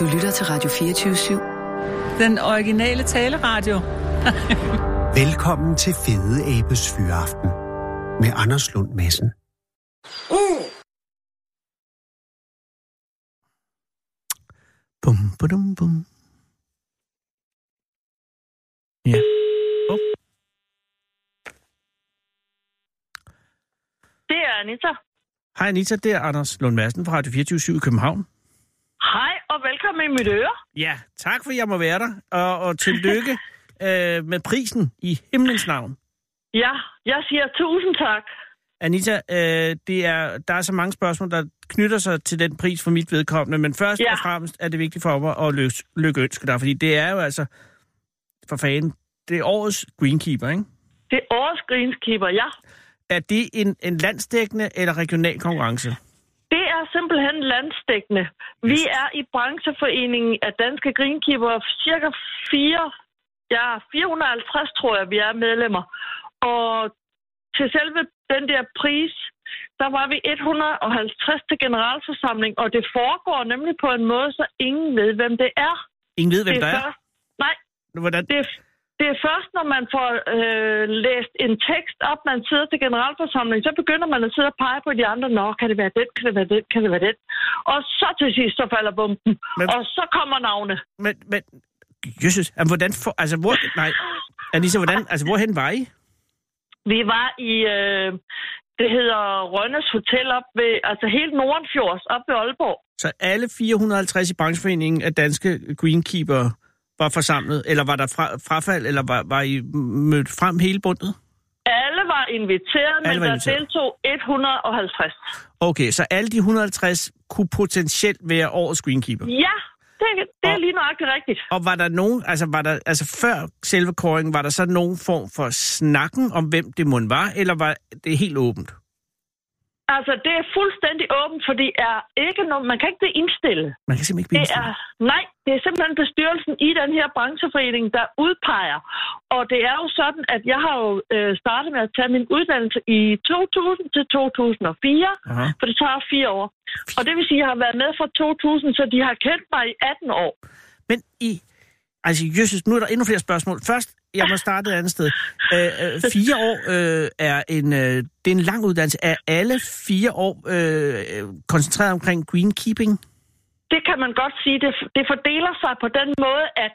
Du lytter til Radio 24-7. Den originale taleradio. Velkommen til Fede Abes Fyraften med Anders Lund Madsen. Bum, bum, bum. Ja. Oh. Det er Anita. Hej Anita, det er Anders Lund Madsen fra Radio 24 i København. Hej og velkommen i mit øre. Ja, tak for, at jeg må være der, og, og tillykke øh, med prisen i himlens navn. Ja, jeg siger tusind tak. Anita, øh, det er, der er så mange spørgsmål, der knytter sig til den pris for mit vedkommende, men først Ja. og fremmest er det vigtigt for mig at lykke, lykke ønske dig, fordi det er jo altså, for fanden, det er årets greenkeeper, ikke? Det er årets greenskeeper, ja. Er det en, en landsdækkende eller regional konkurrence? Er simpelthen landstækkende. Vi er i brancheforeningen af danske greenkeeper cirka 4, ja, 450, tror jeg, vi er medlemmer. Og til selve den der pris, der var vi 150 til generalforsamling, og det foregår nemlig på en måde, så ingen ved, hvem det er. Ingen ved, hvem det der er? først, nej, Hvordan? det er, det er først, når man får øh, læst en tekst op, man sidder til generalforsamling, så begynder man at sidde og pege på de andre. Nå, kan det være den, kan det være den, kan det være den? Og så til sidst, så falder bomben. Men-. Og så kommer navne. Men, men, Jesus, jamen, hvordan for, altså, hvor, nej, Anissa, hvordan, altså, hvorhen var I? Vi var i, øh, det hedder Rønnes Hotel op ved, altså helt Nordenfjords, op ved Aalborg. Så alle 450 i brancheforeningen af danske greenkeeper var forsamlet, eller var der fra, frafald, eller var, var I mødt frem hele bundet? Alle var inviteret, Alle men var der inviteret. deltog 150. Okay, så alle de 150 kunne potentielt være årets greenkeeper. Ja, det, det er Og- lige nøjagtigt rigtigt. Og var der nogen, altså var der, altså før selve kåringen, var der så nogen form for snakken om, hvem det måtte var, eller var det helt åbent? Altså, det er fuldstændig åbent, for det er ikke noget, man kan ikke blive indstillet. Man kan simpelthen ikke Det blive er, nej, det er simpelthen bestyrelsen i den her brancheforening, der udpeger. Og det er jo sådan, at jeg har jo øh, startet med at tage min uddannelse i 2000 til 2004, Aha. for det tager fire år. Og det vil sige, at jeg har været med fra 2000, så de har kendt mig i 18 år. Men i... Altså, Jesus, nu er der endnu flere spørgsmål. Først, jeg må starte et andet sted. Øh, øh, fire år øh, er en, øh, det er en lang uddannelse. Er alle fire år øh, øh, koncentreret omkring greenkeeping? Det kan man godt sige. Det, det fordeler sig på den måde, at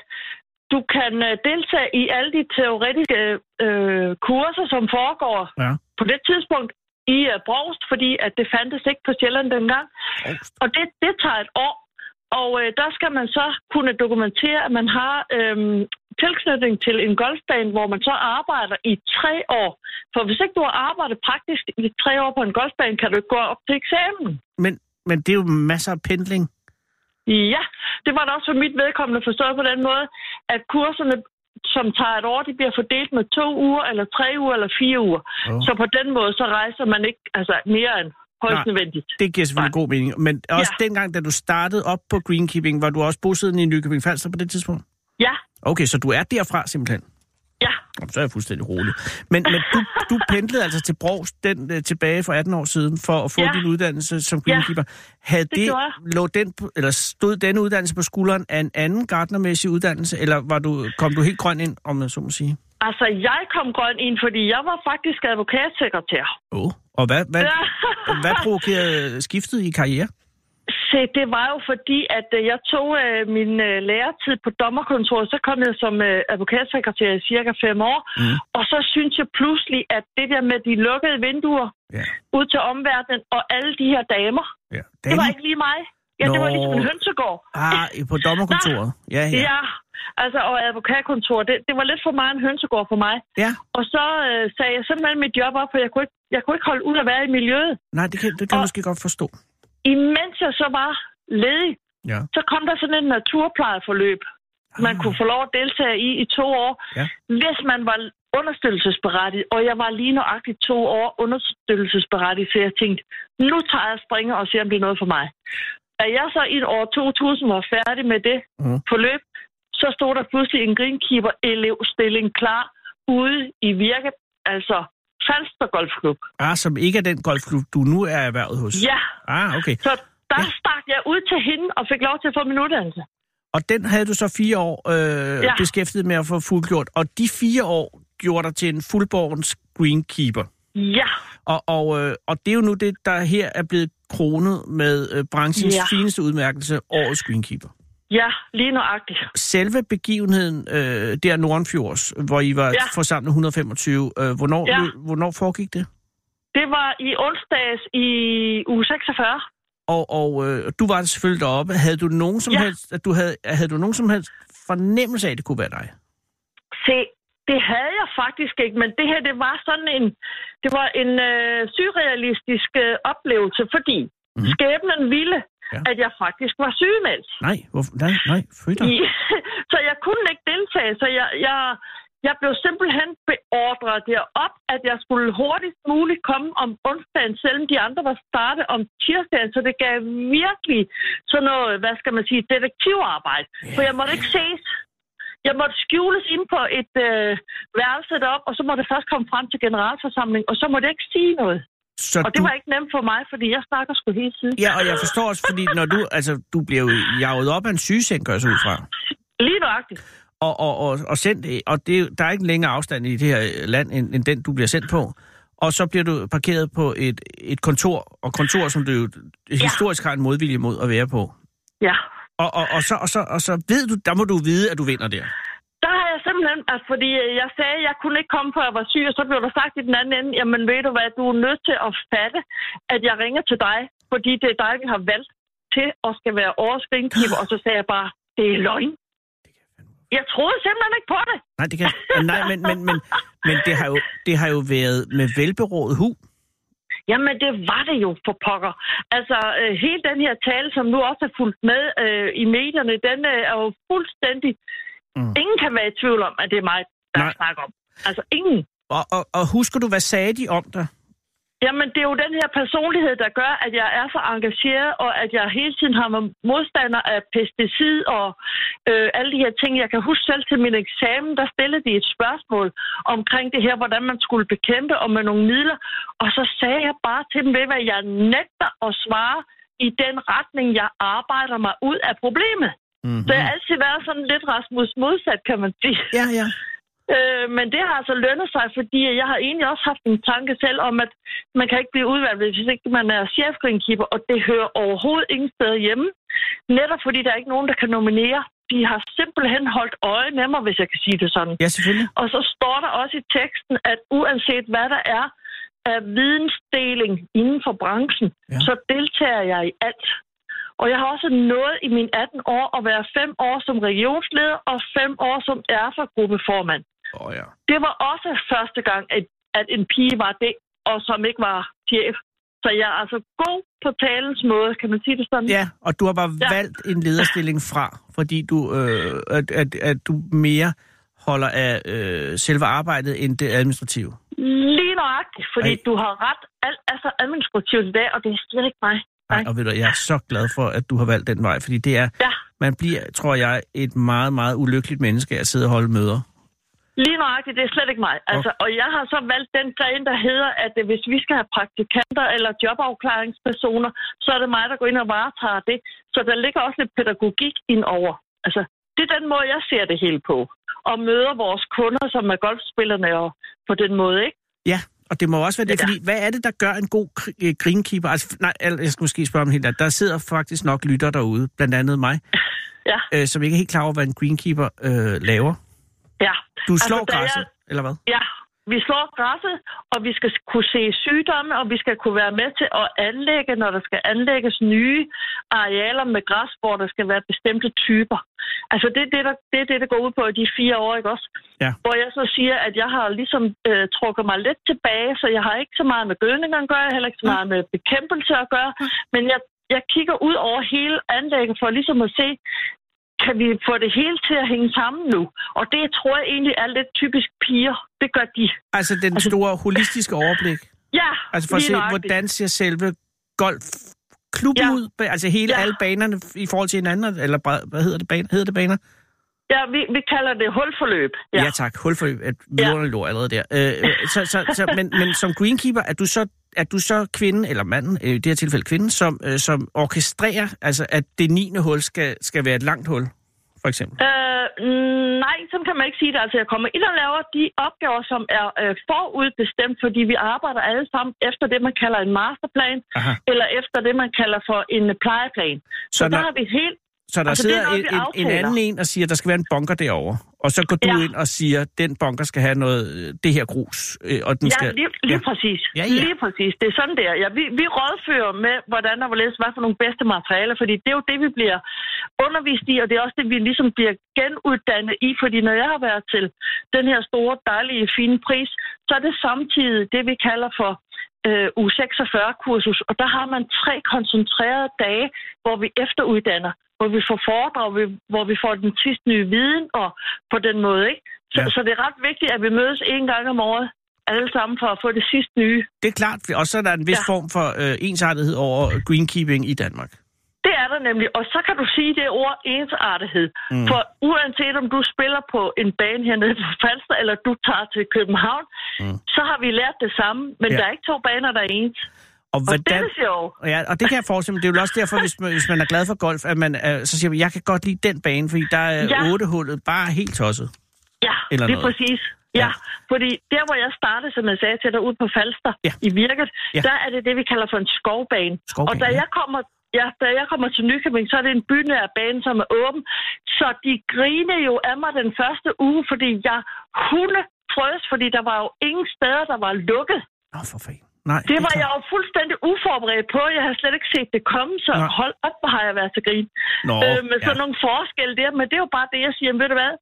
du kan øh, deltage i alle de teoretiske øh, kurser, som foregår Ja. på det tidspunkt i uh, Brogst, fordi at det fandtes ikke på Sjælland dengang. Brogst. Og det, det tager et år. Og øh, der skal man så kunne dokumentere, at man har øhm, tilknytning til en golfbane, hvor man så arbejder i tre år. For hvis ikke du har arbejdet praktisk i tre år på en golfbane, kan du ikke gå op til eksamen. Men, men det er jo masser af pendling. Ja, det var da også for mit vedkommende forstået på den måde, at kurserne, som tager et år, de bliver fordelt med to uger, eller tre uger, eller fire uger. Åh. Så på den måde, så rejser man ikke altså, mere end højst Nej. nødvendigt. Det giver selvfølgelig god mening. Men også Ja. dengang, da du startede op på greenkeeping, var du også bosiddende i Nykøbing Falster på det tidspunkt? Okay, så du er derfra simpelthen? ja. Jamen, Så er jeg fuldstændig rolig. Men, men du, du pendlede altså til Brogs den, øh, tilbage for 18 år siden for at få Ja. din uddannelse som greenkeeper. Havde det det, lå den, eller stod denne uddannelse på skulderen af en anden gartnermæssig uddannelse, eller var du, kom du helt grøn ind, om man så må sige? Altså, jeg kom grøn ind, fordi jeg var faktisk advokatsekretær. Åh, oh. og hvad, hvad, Ja. hvad provokerede skiftet i karriere? Se, det var jo fordi, at øh, jeg tog øh, min øh, læretid på dommerkontoret, så kom jeg som øh, advokatsekretær i cirka fem år, Mm. og så synes jeg pludselig, at det der med de lukkede vinduer Ja. ud til omverdenen, og alle de her damer, ja. det var ikke lige mig. Ja, det var Nå. ligesom en hønsegård. Ah, på dommerkontoret. Ja, ja. Ja, altså, og advokatkontor, det, det var lidt for meget en hønsegård for mig. Ja, Og så øh, sagde jeg simpelthen mit job op, for jeg kunne, ikke, jeg kunne ikke holde ud at være i miljøet. nej, det kan, det kan jeg Og- måske godt forstå. Imens jeg så var ledig, Ja. så kom der sådan et naturplejeforløb, man kunne få lov at deltage i i to år, Ja. hvis man var understøttelsesberettiget. Og jeg var lige nøjagtigt to år understøttelsesberettiget, så jeg tænkte, nu tager jeg springer og ser, om det er noget for mig. Da jeg så i år 2000 var færdig med det Mhm. forløb, så stod der pludselig en greenkeeper-elevstilling klar ude i virke, altså Falster Golfklub. Ah, som ikke er den golfklub, du nu er erhvervet hos? Ja, Ah, okay. så der stak jeg ud til hende og fik lov til at få min uddannelse. Og den havde du så fire år øh, Ja. beskæftiget med at få fuldgjort. Og de fire år gjorde dig til en fuldborgens greenkeeper. Ja, Og, og, øh, og det er jo nu det, der her er blevet kronet med øh, branchens Ja. fineste udmærkelse, årets greenkeeper. Ja, lige nøjagtigt. Selve begivenheden øh, der Nordenfjords, hvor I var Ja. forsamlet 125, øh, hvornår, Ja. lø- hvornår foregik det? Det var i onsdags i uge 46. Og, og øh, du var selvfølgelig deroppe. Havde du nogen som Ja. helst, at du havde, havde du nogen som helst fornemmelse af, at det kunne være dig? Se, det havde jeg faktisk ikke, men det her, det var sådan en, det var en øh, surrealistisk øh, oplevelse, fordi mm. skæbnen ville, Ja. at jeg faktisk var sygemeldt. Nej, hvorfor? nej, nej, frytter. I, så jeg kunne ikke deltage, så jeg, jeg, jeg blev simpelthen beordret derop, at jeg skulle hurtigst muligt komme om onsdagen, selvom de andre var startet om tirsdagen, så det gav virkelig sådan noget, hvad skal man sige, detektivarbejde. For jeg måtte ikke ses. Jeg måtte skjules ind på et øh, værelse derop, og så måtte det først komme frem til generalforsamling, og så måtte jeg ikke sige noget. Så Og det du, var ikke nemt for mig, fordi jeg snakker sgu hele tiden. Ja, og jeg forstår også, fordi når du, altså, du bliver jo jaget op af en sygeseng, gør jeg så ud fra. Lige nøjagtigt. Og, og, og, og, sendt, og det, er der er ikke længere afstand i det her land, end, end den, du bliver sendt på. Og så bliver du parkeret på et, et kontor, og kontor, som du jo historisk har en modvilje mod at være på. Ja. Og, og, og, så, og, så, og så ved du, der må du vide, at du vinder der. Der har jeg simpelthen, altså, fordi jeg sagde, at jeg kunne ikke komme, før jeg var syg, og så blev der sagt i den anden ende, jamen ved du hvad, du er nødt til at fatte, at jeg ringer til dig, fordi det er dig, vi har valgt til at skal være greenkeeper, og så sagde jeg bare, det er løgn. Jeg troede simpelthen ikke på det. Nej, det kan, nej men, men, men, men det, har jo, det har jo været med velberådet hu. Jamen, det var det jo for pokker. Altså, øh, hele den her tale, som nu også er fulgt med øh, i medierne, den øh, er jo fuldstændig... Mm. Mm. Ingen kan være i tvivl om, at det er mig, der Nej. snakker om. Altså, ingen. Og, og, og husker du, hvad sagde de om dig? Jamen, det er jo den her personlighed, der gør, at jeg er så engageret, og at jeg hele tiden har været modstander af pesticid og øh, alle de her ting. Jeg kan huske selv til min eksamen, der stillede de et spørgsmål omkring det her, hvordan man skulle bekæmpe og med nogle midler. Og så sagde jeg bare til dem, ved hvad jeg nægter at svare i den retning, jeg arbejder mig ud af problemet. Mm-hmm. Så jeg har altid været sådan lidt Rasmus modsat, kan man sige. Ja, ja. Øh, men det har altså lønnet sig, fordi jeg har egentlig også haft en tanke selv om, at man kan ikke blive udvalgt, hvis ikke man er chefgreenkeeper, og det hører overhovedet ingen steder hjemme. Netop fordi der er ikke nogen, der kan nominere. De har simpelthen holdt øje med mig, hvis jeg kan sige det sådan. Ja, selvfølgelig. Og så står der også i teksten, at uanset hvad der er af vidensdeling inden for branchen, Ja. så deltager jeg i alt. Og jeg har også nået i mine 18 år at være fem år som regionsleder og fem år som erfagruppeformand. Åh, oh, ja. Det var også første gang, at, at en pige var det, og som ikke var chef. Så jeg er altså god på talens måde, kan man sige det sådan? Ja, og du har bare ja. Valgt en lederstilling fra, fordi du, øh, at, at, at du mere holder af øh, selve arbejdet end det administrative. Lige nøjagtigt, fordi. Ej. du har ret. Alt er så administrativt i dag, og det er slet ikke mig. Nej, og ved du, jeg er så glad for, at du har valgt den vej, fordi det er, Ja, man bliver, tror jeg, et meget, meget ulykkeligt menneske at sidde og holde møder. lige nøjagtigt, det er slet ikke mig. Altså, og jeg har så valgt den gren, der hedder, at øh, hvis vi skal have praktikanter eller jobafklaringspersoner, så er det mig, der går ind og varetager det. Så der ligger også lidt pædagogik ind over. Altså, det er den måde, jeg ser det hele på. Og møder vores kunder, som er golfspillerne, og på den måde, ikke? Ja, og det må også være det, Ja. fordi hvad er det, der gør en god øh, greenkeeper? Altså, nej, jeg skal måske spørge om helt andet. Der sidder faktisk nok lytter derude, blandt andet mig, Ja, øh, som ikke er helt klar over, hvad en greenkeeper øh, laver. ja. Du slår Altså, da jeg- græsset, eller hvad? Ja, vi slår græsset, og vi skal kunne se sygdomme, og vi skal kunne være med til at anlægge, når der skal anlægges nye arealer med græs, hvor der skal være bestemte typer. Altså det er det, der, det, er det, der går ud på i de fire år, ikke også? Ja. Hvor jeg så siger, at jeg har ligesom øh, trukket mig lidt tilbage, så jeg har ikke så meget med gødning at gøre, heller ikke så meget med bekæmpelse at gøre, men jeg, jeg kigger ud over hele anlægget for ligesom at se, kan vi få det hele til at hænge sammen nu? Og det tror jeg egentlig er lidt typisk piger. Det gør de. Altså den store holistiske overblik. Ja, Altså for at se, nøjagtigt. hvordan ser selve golfklubben Ja. ud? Altså hele Ja. alle banerne i forhold til hinanden, eller hvad hedder det, baner? hedder det baner? Ja, vi, vi kalder det hulforløb. Ja, Ja. tak. Hulforløb. Vidunderligt ord allerede der. Øh, øh, så, så, så, men, men som greenkeeper, er du så er du så kvinden, eller manden, øh, i det her tilfælde kvinden, som, øh, som orkestrerer, altså at det 9. hul skal, skal være et langt hul? for eksempel? Øh, nej, sådan kan man ikke sige det. Altså, jeg kommer ind og laver de opgaver, som er øh, forudbestemt, fordi vi arbejder alle sammen efter det, man kalder en masterplan, Aha. eller efter det, man kalder for en plejeplan. Så, Så så der når- har vi helt... Så der altså, er sidder en, en, en anden en og siger, at der skal være en bunker derovre. Og så går du Ja. ind og siger, at den bunker skal have noget, det her grus. øh, Og den Ja, skal, lige, lige ja. præcis. Ja, ja. Lige præcis. Det er sådan der. Ja, vi, vi rådfører med, hvordan der vil læse, hvad for nogle bedste materialer, fordi det er jo det, vi bliver undervist i, og det er også det, vi ligesom bliver genuddannet i, fordi når jeg har været til den her store, dejlige, fine pris, så er det samtidig det, vi kalder for øh, U46-kursus, og der har man tre koncentrerede dage, hvor vi efteruddanner, hvor vi får foredrag, hvor vi- får den sidste nye viden, og på den måde, ikke? Så, Ja. så det er ret vigtigt, at vi mødes en gang om året, alle sammen for at få det sidste nye. Det er klart, og så er der en vis Ja. form for øh, ensartethed over greenkeeping i Danmark. Det er der nemlig, og så kan du sige det ord ensartethed. Mm. For uanset om du spiller på en bane hernede på Falster, eller du tager til København, Mm. så har vi lært det samme, men ja. der er ikke to baner, der er ens. Og, Og det er det sjovt. Ja, og det kan jeg forestille mig. Det er jo også derfor, hvis man, hvis man er glad for golf, at man øh, så siger, man, jeg kan godt lide den bane, fordi der er Ja. otte hullet bare helt tosset. Ja, Eller lige noget. præcis. Ja. Ja. fordi der, hvor jeg startede, som jeg sagde til dig, ude på Falster Ja. i Virket, Ja. ja. der er det det, vi kalder for en skovbane. Skovbane, og da ja. jeg kommer Ja, da jeg kommer til Nykøbing, så er det en bynær bane, som er åben. Så de griner jo af mig den første uge, fordi jeg kunne frøs, fordi der var jo ingen steder, der var lukket. Nå, for fanden. Nej, Det var klart. jeg jo fuldstændig uforberedt på. Jeg har slet ikke set det komme, så Nej. hold op, hvor har jeg været til grin. Nå, øh, med ja. sådan nogle forskelle der, men det er jo bare det, jeg siger, ved du hvad?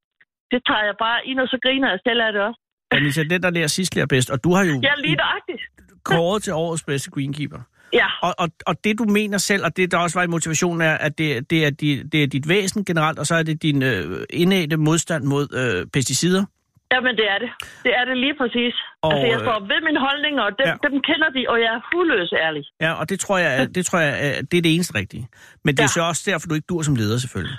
Det tager jeg bare ind, og så griner jeg selv af det også. Anissa, den der lærer sidst lærer bedst, og du har jo Ja, lige nøjagtigt. kåret til årets bedste greenkeeper. Ja, Og, og, og det du mener selv, og det der også var i motivationen, er, at det, det, er, dit, det er dit væsen generelt, og så er det din øh, indædte modstand mod øh, pesticider. Jamen det er det. Det er det lige præcis. Og, altså, jeg øh, står ved mine holdninger, og dem, ja. ja. dem kender de, og jeg er hudløs ærlig. Ja, og det tror jeg, er- det, tror jeg er, det er det eneste rigtige. Men det er Ja. så også derfor, du ikke dur som leder, selvfølgelig.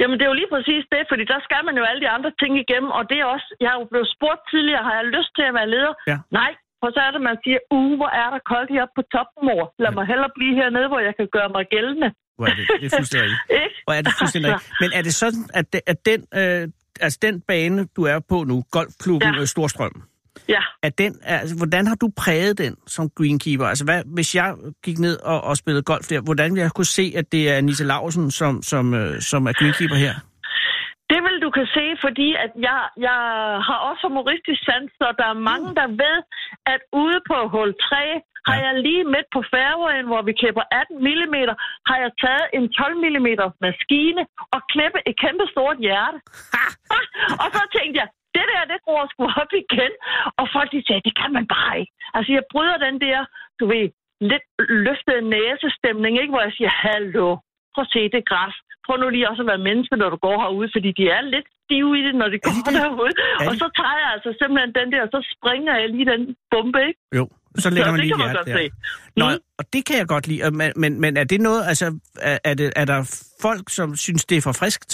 Jamen, det er jo lige præcis det, fordi der skal man jo alle de andre ting igennem, og det er også, jeg har jo blevet spurgt tidligere, har jeg lyst til at være leder? Ja. Nej, for så er det, man siger, uh, hvor er der koldt heroppe på toppen, mor. Lad mig hellere blive hernede, hvor jeg kan gøre mig gældende. Hvor er det, det er fuldstændig? Hvor er det fuldstændig Altså. Men er det sådan, at, det, at den, øh, altså den bane, du er på nu, golfklubben ja. Storstrøm, Ja. er den, altså, hvordan har du præget den som greenkeeper? Altså, hvad, hvis jeg gik ned og, og spillede golf der, hvordan ville jeg kunne se, at det er Nisse Larsen, som, som, øh, som er greenkeeper her? Det vil du kan se, fordi at jeg, jeg har også humoristisk sans, så der er mange, der ved, at ude på hul 3 har jeg lige midt på fairwayen, hvor vi klipper 18 mm, har jeg taget en 12 mm maskine og klippet et kæmpe stort hjerte. og så tænkte jeg, det der, det går sgu op igen. Og folk de sagde, det kan man bare ikke. Altså, jeg bryder den der, du ved, lidt løftede næsestemning, ikke? Hvor jeg siger, hallo, prøv at se det græs. Prøv nu lige også at være menneske, når du går herude, fordi de er lidt stive i det, når de går de det? derude. Er Og så tager jeg altså simpelthen den der, og så springer jeg lige den bombe, ikke? Jo, så lægger Så man det lige kan man godt der. se. Nå, Mm. og det kan jeg godt lide. Men, men, men er det noget, altså, er, er, det, er der folk, som synes, det er for friskt?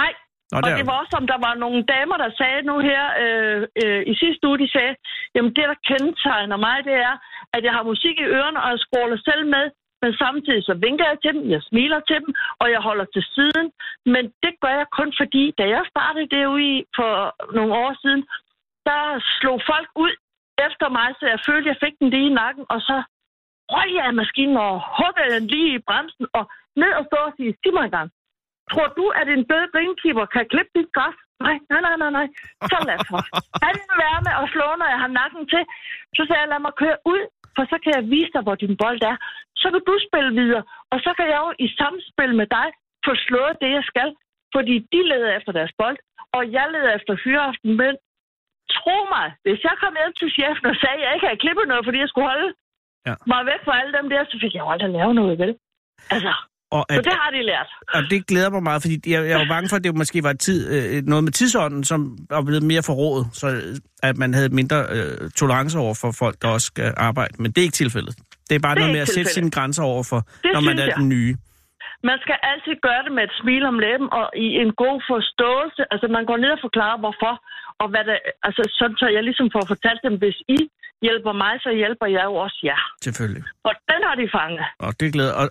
Nej, Nå, og det var også, som der var nogle damer, der sagde nu her øh, øh, i sidste uge, de sagde, jamen det, der kendetegner mig, det er, at jeg har musik i ørerne, og jeg scroller selv med, men samtidig så vinker jeg til dem, jeg smiler til dem, og jeg holder til siden. Men det gør jeg kun fordi, da jeg startede derude i for nogle år siden, der slog folk ud efter mig, så jeg følte, jeg fik den lige i nakken, og så røg jeg af maskinen og huggede den lige i bremsen, og ned og stå og sige, sig mig engang. Tror du, at en død greenkeeper kan klippe dit græs? Nej, nej, nej, nej, nej. Så lad os. Han vil være med at slå, når jeg har nakken til. Så sagde jeg, lad mig køre ud, for så kan jeg vise dig, hvor din bold er. Så kan du spille videre, og så kan jeg jo i samspil med dig få slået det, jeg skal. Fordi de leder efter deres bold, og jeg leder efter fyreaften. Men tro mig, hvis jeg kom hjem til chefen og sagde, at jeg ikke havde klippet noget, fordi jeg skulle holde ja. mig væk fra alle dem der, så fik jeg jo aldrig lavet noget, vel? Altså, og, så at, det har de lært. og det glæder mig meget, fordi jeg, jeg jo bange for, at det måske var tid, øh, noget med tidsånden, som er blevet mere forrådet, så øh, at man havde mindre øh, tolerance over for folk, der også skal arbejde. Men det er ikke tilfældet. Det er bare Det er noget med at sætte sine grænser over for, Det når man er jeg. den nye. Man skal altid gøre det med et smil om læben og i en god forståelse. Altså, man går ned og forklarer, hvorfor. Og hvad det, altså, sådan så jeg ligesom får fortalt dem, hvis I hjælper mig, så hjælper jeg jo også jer. Selvfølgelig. Og den har de fanget. Og det glæder. Og,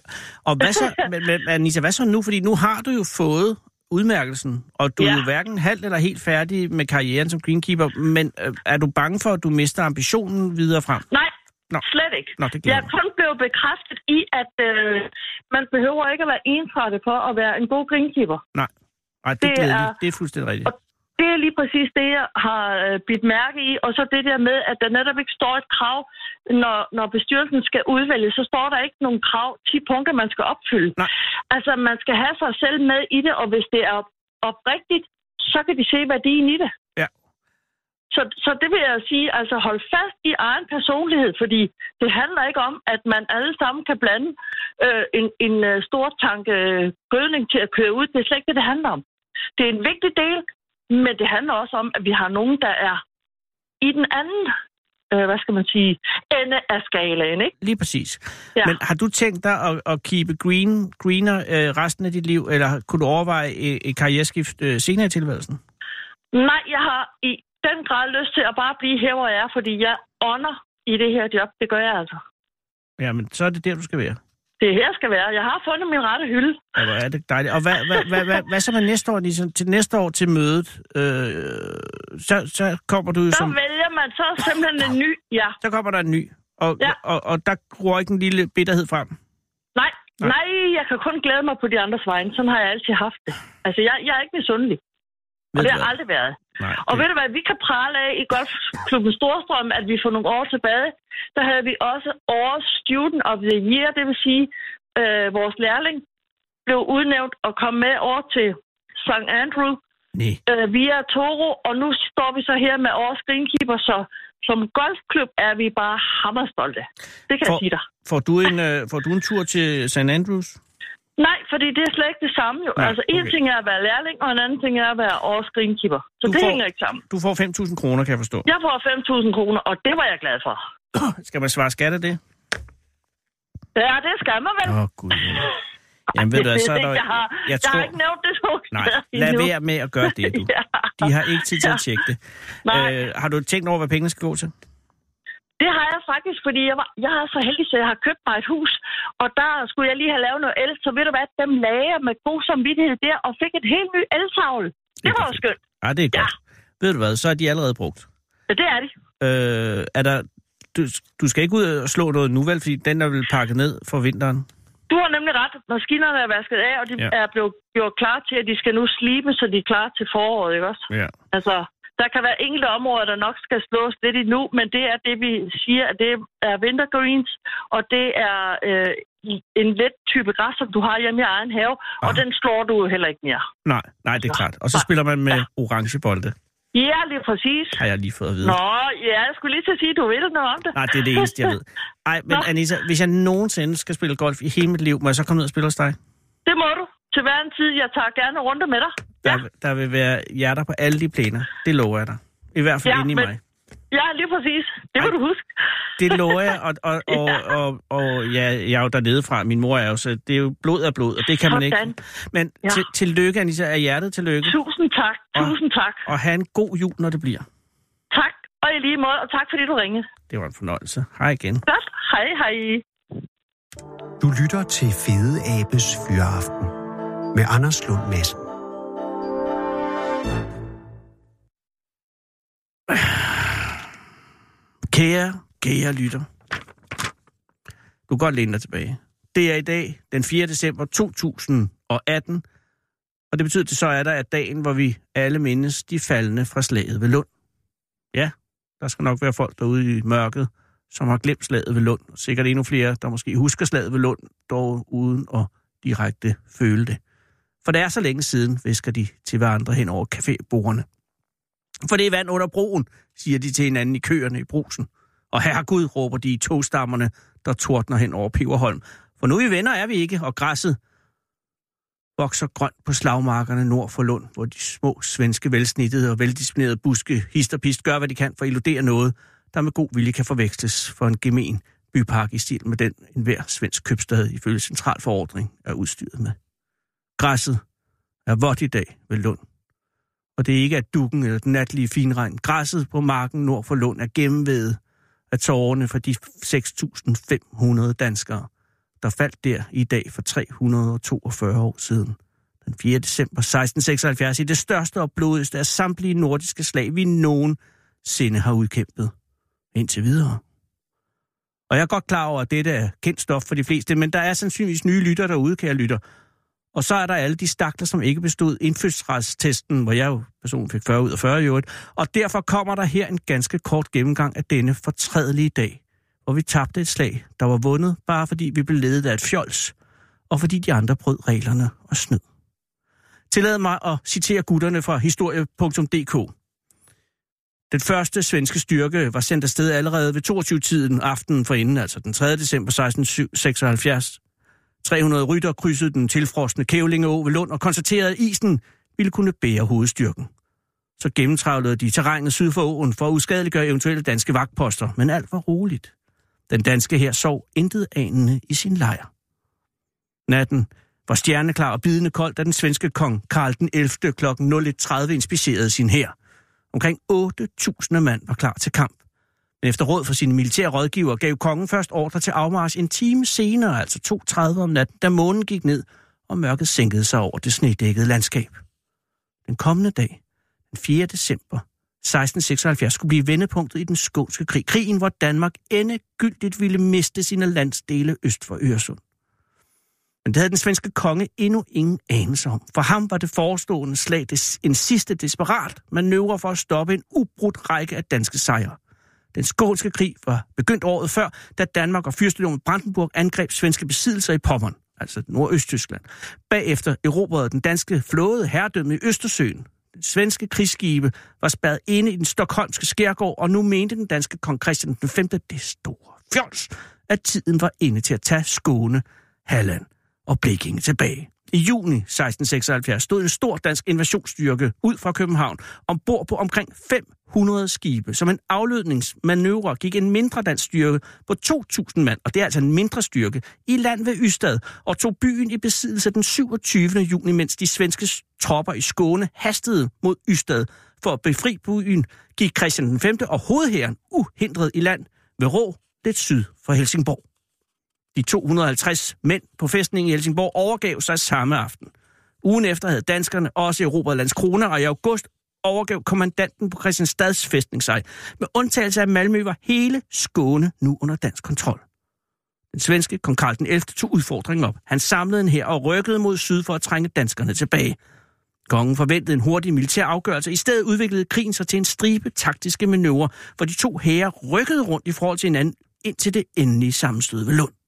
og hvad så, men, men, Anissa, hvad så nu? Fordi nu har du jo fået udmærkelsen, og du ja. er jo hverken halvt eller helt færdig med karrieren som greenkeeper, men øh, er du bange for, at du mister ambitionen videre frem? Nej, Nå. slet ikke. Nå, det Jeg er kun blevet bekræftet i, at øh, man behøver ikke at være ensrettet for at være en god greenkeeper. Nej, det, Det det, er, er- det er fuldstændig rigtigt. Og det er lige præcis det, jeg har øh, bidt mærke i. Og så det der med, at der netop ikke står et krav, når, når bestyrelsen skal udvælge, så står der ikke nogen krav, 10 punkter, man skal opfylde. Nej. Altså, man skal have sig selv med i det, og hvis det er oprigtigt, så kan de se værdien i det. Ja. Så, så det vil jeg sige, altså hold fast i egen personlighed, fordi det handler ikke om, at man alle sammen kan blande øh, en, en øh, stor tank øh, gødning til at køre ud. Det er slet ikke det, det handler om. Det er en vigtig del, men det handler også om, at vi har nogen, der er i den anden, øh, hvad skal man sige, ende af skalaen, ikke? Lige præcis. Ja. Men har du tænkt dig at, at keep green, greener øh, resten af dit liv, eller kunne du overveje et, et karriereskift øh, senere i tilværelsen? Nej, jeg har i den grad lyst til at bare blive her, hvor jeg er, fordi jeg ånder i det her job. Det gør jeg altså. Ja, men så er det der, du skal være. Det er her, skal være. Jeg har fundet min rette hylde. Ja, hvor er det dejligt. Og hvad, hvad, hvad, hvad, hvad så med næste år, ligesom, til næste år til mødet? Øh, så, så kommer du jo Så som... vælger man så simpelthen en ny, ja. Så kommer der en ny. Og, Ja. og, og der gror ikke en lille bitterhed frem. Nej, Nej. nej, jeg kan kun glæde mig på de andres vegne. Sådan har jeg altid haft det. Altså, jeg, jeg er ikke misundelig. Og det har aldrig været. Nej, Og det- ved du hvad, vi kan prale af i Golfklubben Storstrøm, at vi for nogle år tilbage, der havde vi også årets Student of the Year, det vil sige, øh, vores lærling blev udnævnt og kom med over til St. Andrew Nej. øh, via Toro, og nu står vi så her med årets greenkeeper, så som golfklub er vi bare hammerstolte. Det kan For- jeg sige dig. Får du en, øh, får du en tur til St. Andrews? Nej, fordi det er slet ikke det samme jo. Nej, altså, en okay. ting er at være lærling, og en anden ting er at være årets greenkeeper. Så Du det får- hænger ikke sammen. Du får 5.000 kroner, kan jeg forstå. Jeg får 5.000 kroner, og det var jeg glad for. Skal man svare skat af det? Ja, det skal man vel. Åh, oh, gud. Jamen, ved du, så er der... jeg, har, jeg jeg, tror- har ikke nævnt det så Nej, lad være med at gøre det, du. ja. De har ikke tid til at tjekke det. Nej. Øh, har du tænkt over, hvad pengene skal gå til? Det har jeg faktisk, fordi jeg, var, jeg er så heldig, så jeg har købt mig et hus, og der skulle jeg lige have lavet noget el, så ved du hvad, dem lagde jeg med god samvittighed der, og fik et helt nyt eltavle. Det var jo skønt. Ja, det er Ja. godt. Ved du hvad, så er de allerede brugt. Ja, det er de. Øh, er der... Du, du skal ikke ud og slå noget nu, vel? Fordi den er vel pakket ned for vinteren. Du har nemlig ret. Maskinerne er vasket af, og de Ja. ja. er blevet gjort klar til, at de skal nu slibe, så de er klar til foråret, ikke også? Ja. Altså, der kan være enkelte områder, der nok skal slås lidt i nu, men det er det, vi siger, at det er wintergreens, og det er øh, en let type græs, som du har hjemme i egen have, og Aha. den slår du heller ikke mere. Nej, nej, det er klart. Og så spiller man med Ja. orange bolde, Ja, lige præcis. har jeg lige fået at vide. Nå, ja, jeg skulle lige til at sige, at du ved noget om det. Nej, det er det eneste, jeg ved. Ej, men Nå. Anissa, hvis jeg nogensinde skal spille golf i hele mit liv, må jeg så komme ned og spille hos dig? Det må du. Til hver en tid. Jeg tager gerne rundt med dig. Der, Ja, der vil være hjerter på alle de plæner. Det lover jeg dig. I hvert fald Ja, inde i men- mig. ja lige præcis. Det vil Ej. du huske. Det lover jeg, og, og, og, Ja. og, og ja, jeg er jo dernede fra. Min mor er jo, så det er jo blod af blod, og det kan man ikke. Sådan. Men Ja. til, tillykke, Anissa, af hjertet tillykke. Tusind tak. Og- Tusind tak. Og have en god jul, når det bliver. Tak. Og i lige måde, og tak fordi du ringede. Det var en fornøjelse. Hej igen. Godt. Hej, hej. Du lytter til Fede Abes Fyraften med Anders Lund Madsen. Kære, kære lytter. Du kan godt læne dig tilbage. Det er i dag, den 4. december 2018, og det betyder, at det så er der at dagen, hvor vi alle mindes de faldende fra slaget ved Lund. Ja, der skal nok være folk derude i mørket, som har glemt slaget ved Lund. Sikkert endnu flere, der måske husker slaget ved Lund, dog uden at direkte føle det. For det er så længe siden, visker de til hverandre hen over cafébordene. For det er vand under broen, siger de til hinanden i køerne i brusen. Og herregud, råber de i togstammerne, der tordner hen over Peberholm. For nu er vi venner, er vi ikke, og græsset vokser grønt på slagmarkerne nord for Lund, hvor de små svenske velsnittede og veldisciplinerede buske histerpist gør, hvad de kan for at illudere noget, der med god vilje kan forveksles for en gemen bypark i stil med den, enhver svensk købstad ifølge centralforordning er udstyret med. Græsset er vådt i dag ved Lund. Og det er ikke af dukken eller den natlige finregn. Græsset på marken nord for Lund er gennemvedet af tårerne for de 6.500 danskere, der faldt der i dag for 342 år siden, den 4. december 1676 i det største og blodigste af samtlige nordiske slag, vi nogensinde har udkæmpet. Indtil videre. Og jeg er godt klar over, at dette er kendt stof for de fleste, men der er sandsynligvis nye lytter derude, kære lytter. Og så er der alle de stakler, som ikke bestod indfødsretstesten, hvor jeg jo personen fik 40 ud af 40 i øvrigt. Og derfor kommer der her en ganske kort gennemgang af denne fortrædelige dag, hvor vi tabte et slag, der var vundet, bare fordi vi blev ledet af et fjols, og fordi de andre brød reglerne og snød. Tillad mig at citere gutterne fra historie.dk. Den første svenske styrke var sendt afsted allerede ved 22-tiden aftenen forinden, altså den 3. december 1676. 300 rytter krydsede den tilfrosne Kævlingeå ved Lund og konstaterede, at isen ville kunne bære hovedstyrken. Så gennemtravlede de terrænet syd for åen for at uskadeliggøre eventuelle danske vagtposter, men alt var roligt. Den danske her sov intet anende i sin lejr. Natten var stjerneklar og bidende kold, da den svenske kong Karl den 11. kl. 01.30 inspicerede sin hær. Omkring 8.000 mand var klar til kamp. Men efter råd fra sine militære rådgiver gav kongen først ordre til afmarsch en time senere, altså 2.30 om natten, da månen gik ned, og mørket sænkede sig over det snedækkede landskab. Den kommende dag, den 4. december 1676, skulle blive vendepunktet i den skånske krig. Krigen, hvor Danmark endegyldigt ville miste sine landsdele øst for Øresund. Men det havde den svenske konge endnu ingen anelse om. For ham var det forestående slag en sidste desperat manøvre for at stoppe en ubrudt række af danske sejre. Den skånske krig var begyndt året før, da Danmark og fyrstedømmet Brandenburg angreb svenske besiddelser i Pommern, altså Nordøsttyskland. Bagefter erobrede den danske flåde herredømme i Østersøen. Den svenske krigsskibe var spadet inde i den stokholmske skærgård, og nu mente den danske kong Christian 5. det store fjols, at tiden var inde til at tage Skåne, Halland og Blekinge tilbage. I juni 1676 stod en stor dansk invasionsstyrke ud fra København ombord på omkring 500 skibe. Som en aflødningsmanøvre gik en mindre dansk styrke på 2.000 mand, og det er altså en mindre styrke, i land ved Ystad og tog byen i besiddelse den 27. juni, mens de svenske tropper i Skåne hastede mod Ystad. For at befri byen gik Christian V og hovedherren uhindret i land ved Rå, lidt syd for Helsingborg. De 250 mænd på fæstningen i Helsingborg overgav sig samme aften. Ugen efter havde danskerne også erobret Landskrona, og i august overgav kommandanten på Christianstads fæstning sig. Med undtagelse af Malmø var hele Skåne nu under dansk kontrol. Den svenske kong Karl den 11. tog udfordringen op. Han samlede en her og rykkede mod syd for at trænge danskerne tilbage. Kongen forventede en hurtig militær afgørelse. I stedet udviklede krigen sig til en stribe taktiske manøvrer, hvor de to hære rykkede rundt i forhold til hinanden indtil det endelige sammenstød ved Lund.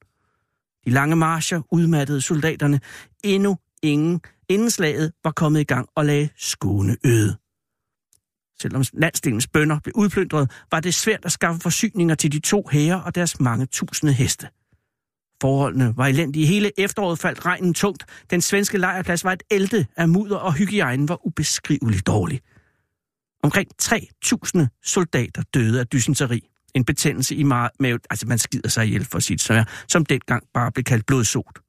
De lange marcher udmattede soldaterne. Endnu ingen inden slaget var kommet i gang og lagde Skåne øde. Selvom landsdelens bønder blev udplyndret, var det svært at skaffe forsyninger til de to hære og deres mange tusinde heste. Forholdene var elendige. Hele efteråret faldt regnen tungt. Den svenske lejrplads var et elte af mudder, og hygiejnen var ubeskriveligt dårlig. Omkring 3.000 soldater døde af dysenteri en betændelse i maven, altså man skider sig ihjel for sit så som dengang bare blev kaldt blodsot.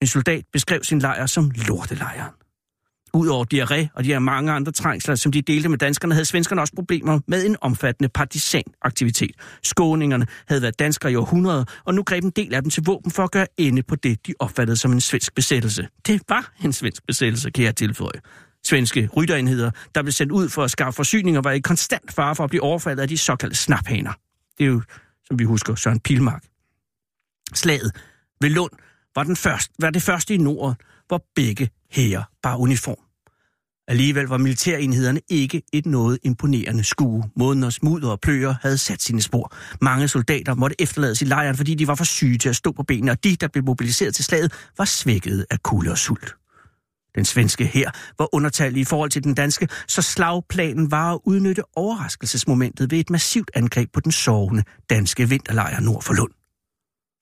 En soldat beskrev sin lejr som lortelejren. Udover diarré og de her mange andre trængsler, som de delte med danskerne, havde svenskerne også problemer med en omfattende partisanaktivitet. Skåningerne havde været danskere i århundreder, og nu greb en del af dem til våben for at gøre ende på det, de opfattede som en svensk besættelse. Det var en svensk besættelse, kan jeg tilføje. Svenske rytterenheder, der blev sendt ud for at skaffe forsyninger, var i konstant fare for at blive overfaldet af de såkaldte snaphaner. Det er jo, som vi husker, Søren Pilmark. Slaget ved Lund var, den første, var det første i Norden, hvor begge hære bar uniform. Alligevel var militærenhederne ikke et noget imponerende skue. Måneders mudder og pløger havde sat sine spor. Mange soldater måtte efterlades i lejren, fordi de var for syge til at stå på benene, og de, der blev mobiliseret til slaget, var svækket af kulde og sult. Den svenske her var undertallig i forhold til den danske, så slagplanen var at udnytte overraskelsesmomentet ved et massivt angreb på den sovende danske vinterlejr nord for Lund.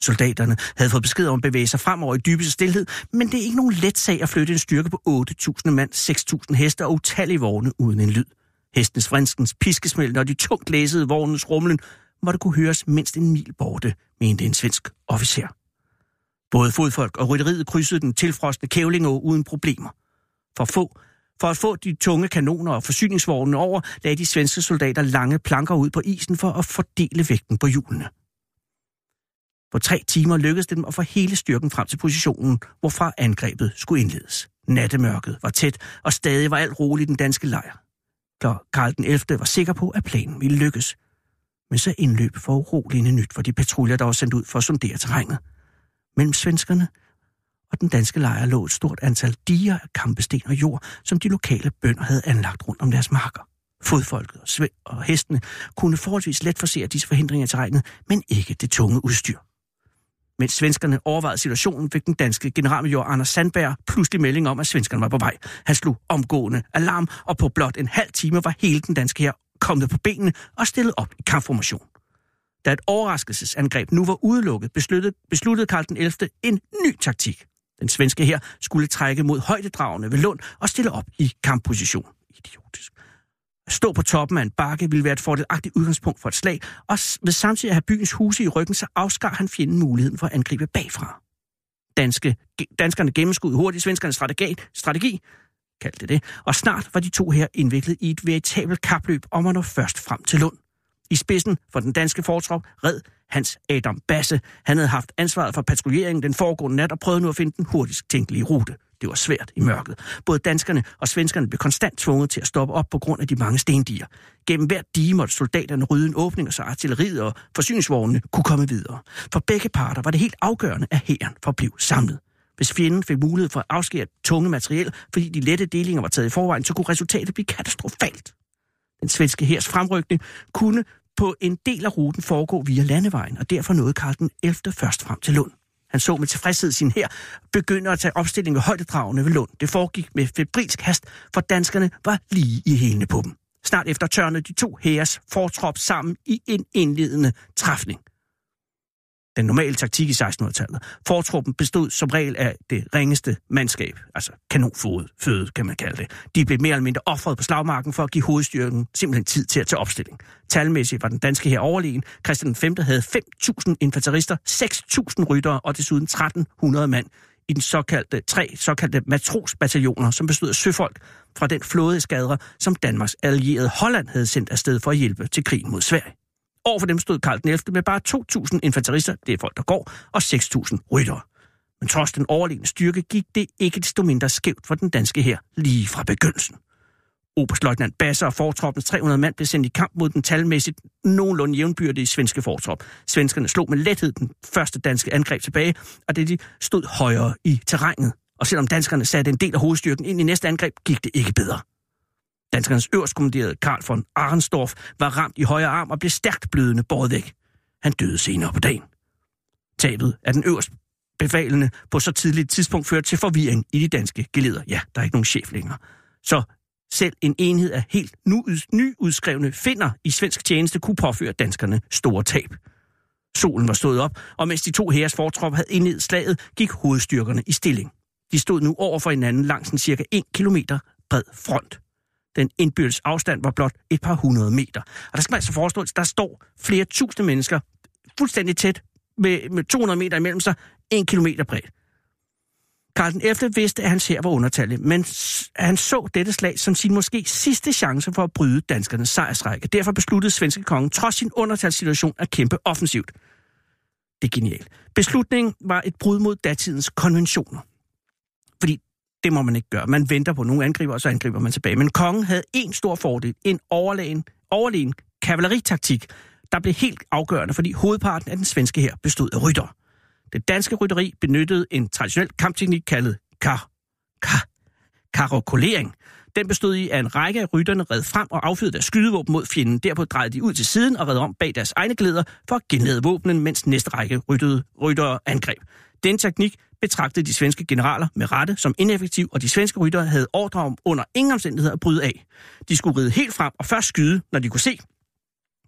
Soldaterne havde fået besked om at bevæge sig fremover i dybeste stillhed, men det er ikke nogen let sag at flytte en styrke på 8.000 mand, 6.000 heste og utallige vogne uden en lyd. Hestens frinskens piskesmæld og de tungt læsede vognens rumlen måtte kunne høres mindst en mil borte, mente en svensk officer. Både fodfolk og rytteriet krydsede den tilfrostende kævlingå uden problemer. For, få, for at få de tunge kanoner og forsyningsvognene over, lagde de svenske soldater lange planker ud på isen for at fordele vægten på hjulene. På tre timer lykkedes det dem at få hele styrken frem til positionen, hvorfra angrebet skulle indledes. Nattemørket var tæt, og stadig var alt roligt i den danske lejr. Karl den 11. var sikker på, at planen ville lykkes. Men så indløb for uroligende nyt for de patruljer, der var sendt ud for at sondere terrænet. Mellem svenskerne og den danske lejr lå et stort antal diger af kampesten og jord, som de lokale bønder havde anlagt rundt om deres marker. Fodfolket og, sve- og hestene kunne forholdsvis let forsere disse forhindringer i terrænet, men ikke det tunge udstyr. Mens svenskerne overvejede situationen, fik den danske generalmajor Anders Sandberg pludselig melding om, at svenskerne var på vej. Han slog omgående alarm, og på blot en halv time var hele den danske her kommet på benene og stillet op i kampformation. Da et overraskelsesangreb nu var udelukket, besluttede, besluttede Karl den 11. en ny taktik. Den svenske her skulle trække mod højdedragene ved Lund og stille op i kampposition. Idiotisk. At stå på toppen af en bakke ville være et fordelagtigt udgangspunkt for et slag, og ved samtidig at have byens huse i ryggen, så afskar han fjenden muligheden for at angribe bagfra. Danske, danskerne gennemskudde hurtigt svenskernes strategi, strategi kaldte det, og snart var de to her indviklet i et veritabelt kapløb om at nå først frem til Lund. I spidsen for den danske fortrop red Hans Adam Basse. Han havde haft ansvaret for patruljeringen den foregående nat og prøvede nu at finde den hurtigst tænkelige rute. Det var svært i mørket. Både danskerne og svenskerne blev konstant tvunget til at stoppe op på grund af de mange stendiger. Gennem hver dige måtte soldaterne rydde en åbning, så artilleriet og forsyningsvognene kunne komme videre. For begge parter var det helt afgørende, at hæren forblev samlet. Hvis fjenden fik mulighed for at afskære tunge materiel, fordi de lette delinger var taget i forvejen, så kunne resultatet blive katastrofalt. Den svenske hærs fremrykning kunne på en del af ruten foregå via landevejen, og derfor nåede Karl den 11. først frem til Lund. Han så med tilfredshed sin her begynder at tage opstilling ved højdedragene ved Lund. Det foregik med febrilsk hast, for danskerne var lige i hælene på dem. Snart efter tørnede de to hæres fortrop sammen i en indledende træfning den normale taktik i 1600-tallet. Fortruppen bestod som regel af det ringeste mandskab, altså kanonfod, føde kan man kalde det. De blev mere eller mindre offret på slagmarken for at give hovedstyrken simpelthen tid til at tage opstilling. Talmæssigt var den danske her overlegen. Christian V havde 5.000 infanterister, 6.000 ryttere og desuden 1.300 mand i den såkaldte, tre såkaldte matrosbataljoner, som bestod af søfolk fra den flådeskadre, som Danmarks allierede Holland havde sendt afsted for at hjælpe til krigen mod Sverige. Over for dem stod Karl den 11. med bare 2.000 infanterister, det er folk, der går, og 6.000 ryttere. Men trods den overlegne styrke gik det ikke desto mindre skævt for den danske her lige fra begyndelsen. Oberstløjtnant Basser og fortroppens 300 mand blev sendt i kamp mod den talmæssigt nogenlunde jævnbyrdige svenske fortrop. Svenskerne slog med lethed den første danske angreb tilbage, og det de stod højere i terrænet. Og selvom danskerne satte en del af hovedstyrken ind i næste angreb, gik det ikke bedre. Danskernes øverstkommanderede Karl von Arensdorf var ramt i højre arm og blev stærkt blødende båret væk. Han døde senere på dagen. Tabet af den øverst befalende på så tidligt tidspunkt førte til forvirring i de danske geleder. Ja, der er ikke nogen chef længere. Så selv en enhed af helt nu, nyudskrevne finder i svensk tjeneste kunne påføre danskerne store tab. Solen var stået op, og mens de to hæres fortrop havde indledt slaget, gik hovedstyrkerne i stilling. De stod nu over for hinanden langs en cirka 1 kilometer bred front. Den indbyrdes afstand var blot et par hundrede meter. Og der skal man altså forestå, at der står flere tusinde mennesker fuldstændig tæt med, med 200 meter imellem sig, en kilometer bredt. Karl den 11. vidste, at hans her var undertallet, men han så dette slag som sin måske sidste chance for at bryde danskernes sejrsrække. Derfor besluttede svenske kongen, trods sin undertalssituation, at kæmpe offensivt. Det er genialt. Beslutningen var et brud mod datidens konventioner. Det må man ikke gøre. Man venter på, nogle angriber, og så angriber man tilbage. Men kongen havde en stor fordel. En overlegen, overlegen kavaleritaktik, der blev helt afgørende, fordi hovedparten af den svenske her bestod af rytter. Det danske rytteri benyttede en traditionel kampteknik kaldet kar, kar, karokolering. Den bestod i, at en række af rytterne red frem og affyrede deres skydevåben mod fjenden. Derpå drejede de ud til siden og red om bag deres egne glæder for at genlade våbnen, mens næste række ryttede, ryttere angreb. Den teknik betragtede de svenske generaler med rette som ineffektiv, og de svenske ryttere havde ordre om under ingen omstændigheder at bryde af. De skulle ride helt frem og først skyde, når de kunne se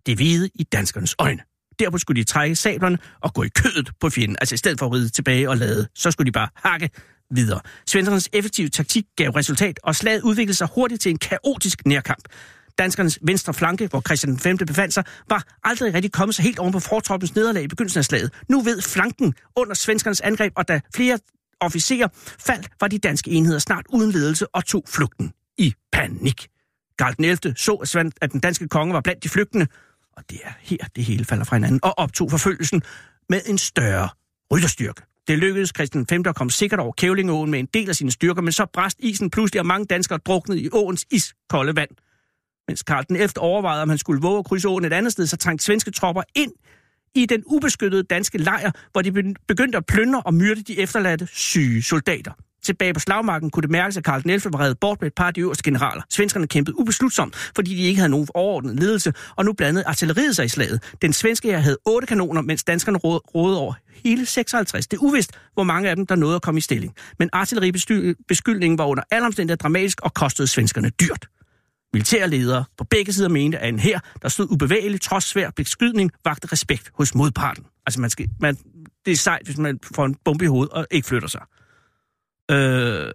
det hvide i danskernes øjne. Derpå skulle de trække sablerne og gå i kødet på fjenden. Altså i stedet for at ride tilbage og lade, så skulle de bare hakke videre. Svenskernes effektive taktik gav resultat, og slaget udviklede sig hurtigt til en kaotisk nærkamp. Danskernes venstre flanke, hvor Christian V befandt sig, var aldrig rigtig kommet sig helt oven på fortroppens nederlag i begyndelsen af slaget. Nu ved flanken under svenskernes angreb, og da flere officerer faldt, var de danske enheder snart uden ledelse og tog flugten i panik. Karl den 11. så, at den danske konge var blandt de flygtende, og det er her, det hele falder fra hinanden, og optog forfølgelsen med en større rytterstyrke. Det lykkedes Christian 5. at komme sikkert over Kævlingeåen med en del af sine styrker, men så brast isen pludselig, og mange danskere druknede i åens iskolde vand. Mens Karl den efter overvejede, om han skulle våge at krydse åen et andet sted, så trængte svenske tropper ind i den ubeskyttede danske lejr, hvor de begyndte at plyndre og myrde de efterladte syge soldater. Tilbage på slagmarken kunne det mærkes, at Karl den 11. var reddet bort med et par af de øverste generaler. Svenskerne kæmpede ubeslutsomt, fordi de ikke havde nogen overordnet ledelse, og nu blandede artilleriet sig i slaget. Den svenske her havde otte kanoner, mens danskerne rådede over hele 56. Det er uvist, hvor mange af dem, der nåede at komme i stilling. Men artilleribeskyldningen var under alle omstændigheder dramatisk og kostede svenskerne dyrt. Militærledere på begge sider mente, at en her, der stod ubevægeligt trods svær beskydning, vagte respekt hos modparten. Altså, man skal, man, det er sejt, hvis man får en bombe i hovedet og ikke flytter sig. Øh,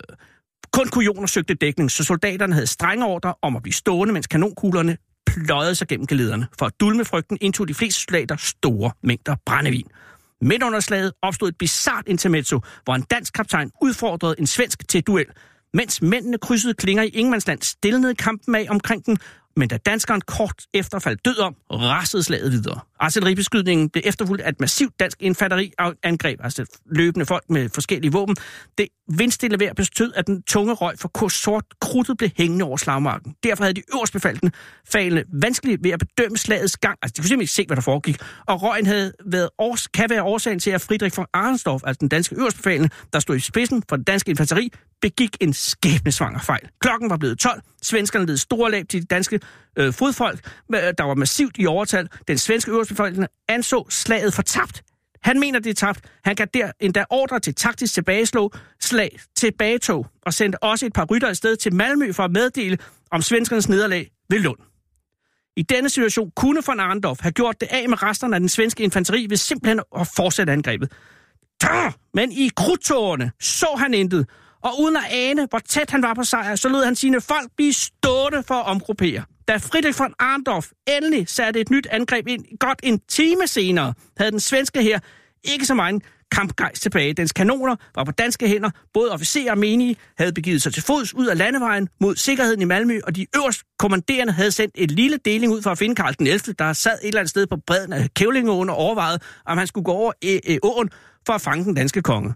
kun kujoner søgte dækning, så soldaterne havde strenge ordre om at blive stående, mens kanonkuglerne pløjede sig gennem gelederne. For at dulme frygten indtog de fleste soldater store mængder brændevin. Midt under slaget opstod et bizart intermezzo, hvor en dansk kaptajn udfordrede en svensk til duel. Mens mændene krydsede klinger i Ingemandsland, stillede kampen af omkring den, men da danskeren kort efter faldt død om, rasede slaget videre. Artilleribeskydningen blev efterfulgt af et massivt dansk infanteriangreb, altså løbende folk med forskellige våben. Det vindstille vejr bestød, at den tunge røg for kurs sort krudtet blev hængende over slagmarken. Derfor havde de øverstbefaltende falende vanskeligt ved at bedømme slagets gang. Altså, de kunne simpelthen ikke se, hvad der foregik. Og røgen havde været års, kan være årsagen til, at Friedrich von Arnsdorf, altså den danske øverstbefalende, der stod i spidsen for den danske infanteri, begik en skæbnesvanger fejl. Klokken var blevet 12. Svenskerne led store lab til de danske øh, fodfolk, der var massivt i overtal. Den svenske øverstbefolkning anså slaget for tabt. Han mener, det er tabt. Han kan der endda ordre til taktisk tilbageslå slag tilbagetog og sendte også et par rytter afsted til Malmø for at meddele om svenskernes nederlag ved Lund. I denne situation kunne von Arndorf have gjort det af med resterne af den svenske infanteri ved simpelthen at fortsætte angrebet. Tør! Men i krudtårerne så han intet, og uden at ane, hvor tæt han var på sejr, så lod han sine folk blive stående for at omgruppere. Da Friedrich von Arndorf endelig satte et nyt angreb ind godt en time senere, havde den svenske her ikke så meget kampgejst tilbage. Dens kanoner var på danske hænder. Både officerer og menige havde begivet sig til fods ud af landevejen mod sikkerheden i Malmø, og de øverst kommanderende havde sendt et lille deling ud for at finde Karl den 11., der sad et eller andet sted på bredden af Kævlingeåen og overvejede, om han skulle gå over øh, øh, åen for at fange den danske konge.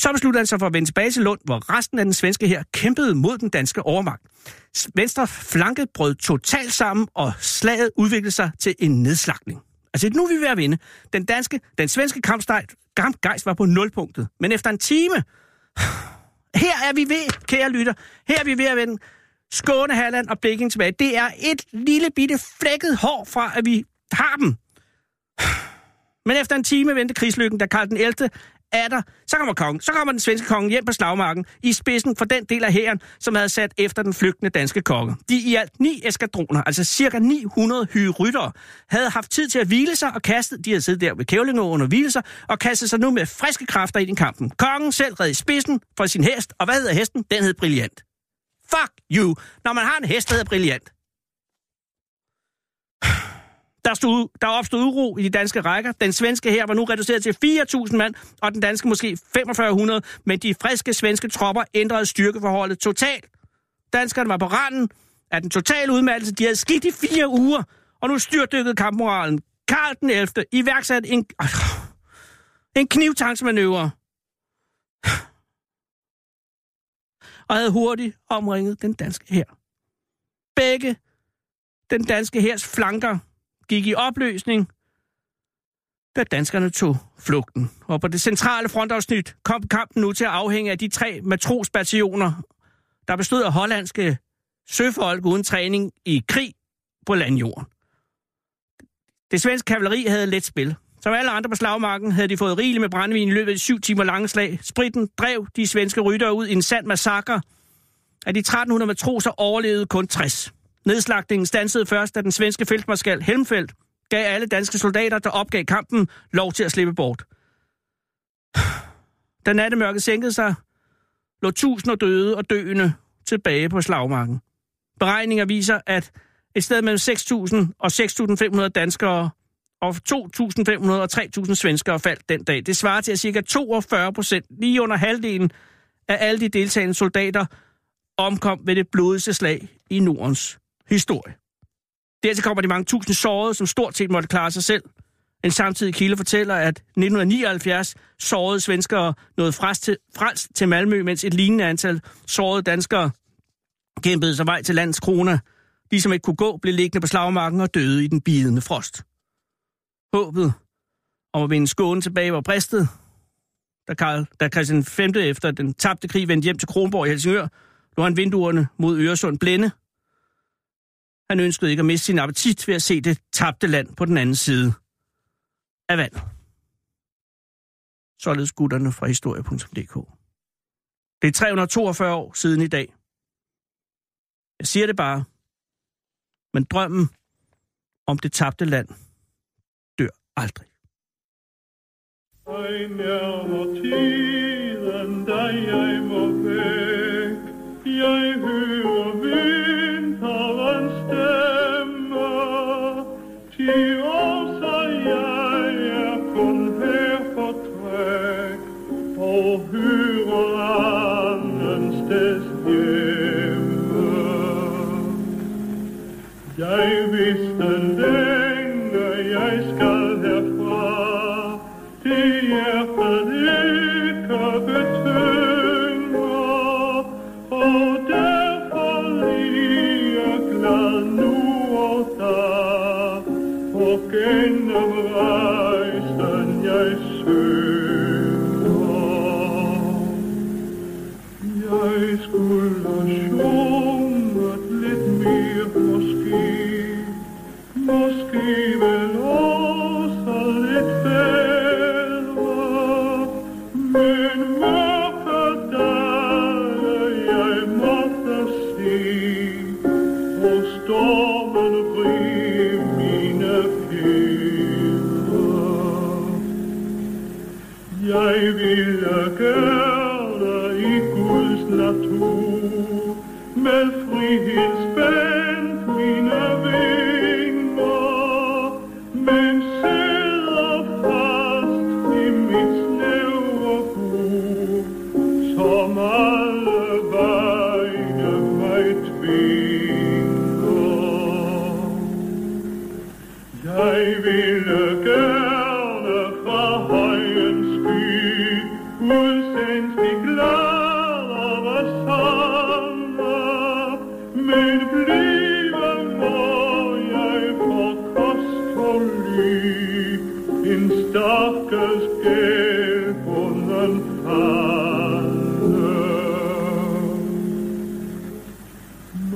Så besluttede han sig for at vende tilbage til Lund, hvor resten af den svenske her kæmpede mod den danske overmagt. Venstre flanke brød totalt sammen, og slaget udviklede sig til en nedslagning. Altså nu er vi ved at vinde. Den, danske, den svenske kampgejst var på nulpunktet. Men efter en time, her er vi ved, kære lytter, her er vi ved at vende Skåne, Halland og Blikking tilbage. Det er et lille bitte flækket hår fra, at vi har dem. Men efter en time vendte krigslykken, da Karl den 11 er der. Så kommer kongen. Så kommer den svenske konge hjem på slagmarken i spidsen for den del af hæren, som havde sat efter den flygtende danske konge. De i alt ni eskadroner, altså cirka 900 hyryttere, havde haft tid til at hvile sig og kaste, de havde siddet der ved Kævlingå under hvile sig, og kastet sig nu med friske kræfter ind i kampen. Kongen selv red i spidsen for sin hest, og hvad hedder hesten? Den hed Brilliant. Fuck you, når man har en hest, der hedder Brilliant. Der, stod, der opstod uro i de danske rækker. Den svenske her var nu reduceret til 4.000 mand, og den danske måske 4500, men de friske svenske tropper ændrede styrkeforholdet totalt. Danskerne var på randen af den totale udmattelse. De havde skidt i fire uger, og nu styrdykkede kampmoralen. Karl den 11. iværksatte en, en knivtangsmanøvre. Og havde hurtigt omringet den danske her. Begge den danske hærs flanker gik i opløsning, da danskerne tog flugten. Og på det centrale frontafsnit kom kampen nu til at afhænge af de tre matrosbataljoner, der bestod af hollandske søfolk uden træning i krig på landjorden. Det svenske kavaleri havde let spil. Som alle andre på slagmarken havde de fået rigeligt med brændevin i løbet af syv timer lange slag. Spritten drev de svenske ryttere ud i en sand massakre. Af de 1300 matroser overlevede kun 60. Nedslagningen stansede først, da den svenske feltmarskal Helmfeldt gav alle danske soldater, der opgav kampen, lov til at slippe bort. Da nattemørket sænkede sig, lå tusinder døde og døende tilbage på slagmarken. Beregninger viser, at et sted mellem 6.000 og 6.500 danskere og 2.500 og 3.000 svenskere faldt den dag. Det svarer til at ca. 42 procent, lige under halvdelen af alle de deltagende soldater, omkom ved det blodigste slag i Nordens historie. Dertil kommer de mange tusind sårede, som stort set måtte klare sig selv. En samtidig kilde fortæller, at 1979 sårede svenskere nåede frast til, fransk til Malmø, mens et lignende antal sårede danskere kæmpede sig vej til landets kroner. De, som ikke kunne gå, blev liggende på slagmarken og døde i den bidende frost. Håbet om at vinde Skåne tilbage var bristet, da, Karl, da Christian V efter den tabte krig vendte hjem til Kronborg i Helsingør, lå han vinduerne mod Øresund blinde. Han ønskede ikke at miste sin appetit ved at se det tabte land på den anden side af vandet. Således gutterne fra historie.dk. Det er 342 år siden i dag. Jeg siger det bare. Men drømmen om det tabte land dør aldrig. Ej mere tiden, da jeg må væk. Jeg hører Jeg vidste længe,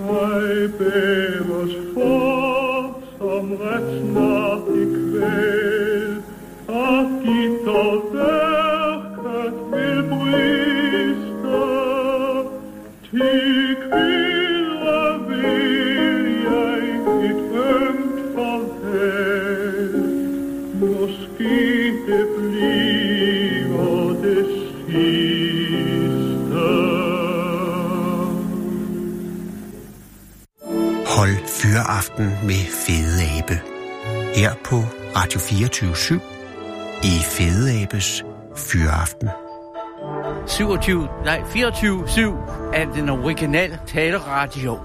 mig bævers for, som ret snart i kvæl, Fyraften med Fede Abe. Her på Radio 24 i Fede Abes Fyraften. 27, nej, 24-7 af den originale taleradio.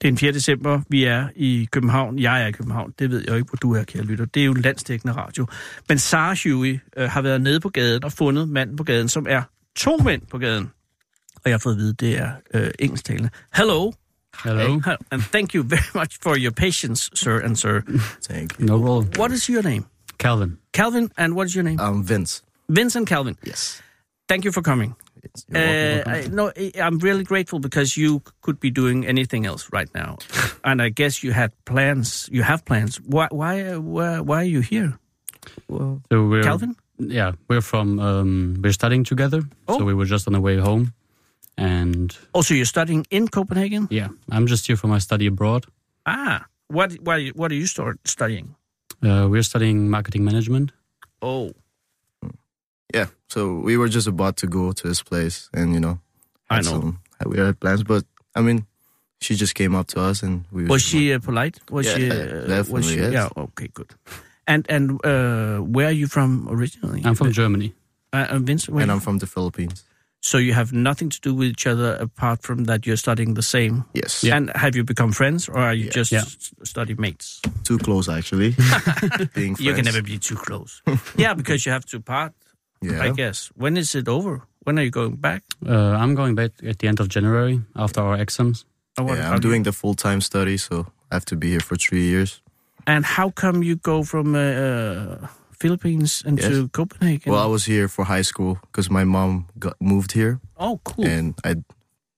Det er den 4. december, vi er i København. Jeg er i København, det ved jeg jo ikke, hvor du er, kære lytter. Det er jo en landsdækkende radio. Men Sarah Huey øh, har været nede på gaden og fundet manden på gaden, som er to mænd på gaden. Og jeg har fået at vide, det er øh, engelsktalende. Hello. Hello. Hey, and thank you very much for your patience, sir and sir. Thank you. No problem. What is your name? Calvin. Calvin, and what is your name? I'm Vince. Vincent Calvin. Yes. Thank you for coming. Yes, welcome. Uh, I, no, I- I'm really grateful because you could be doing anything else right now, and I guess you had plans. You have plans. Why? Why? Uh, why, why are you here, well, So we're Calvin? Yeah, we're from um, we're studying together. Oh. So we were just on the way home, and Also, you're studying in Copenhagen. yeah, I'm just here for my study abroad. Ah, what? What? What are you start studying? Uh, we're studying marketing management. Oh, yeah. So we were just about to go to this place, and you know, I know. some- we had plans, but I mean, she just came up to us, and we was she uh, polite? Was Yeah, she? yeah, Uh, was definitely, she? yes. Yeah. Okay. Good. And and uh, where are you from originally? I'm from Germany. Uh, uh, Vince. where and I'm from the Philippines. So you have nothing to do with each other apart from that you're studying the same. Yes. And have you become friends, or are you Yeah. just Yeah. study mates? Too close, actually. Being friends. You can never be too close. yeah, because you have to part. Yeah. I guess. When is it over? When are you going back? Uh, I'm going back at the end of January after our exams. Or what yeah, I'm you? doing the full time study, so I have to be here for three years. And how come you go from uh, uh, Philippines into Yes. Copenhagen? Well, I was here for high school because my mom got moved here, oh, cool. and I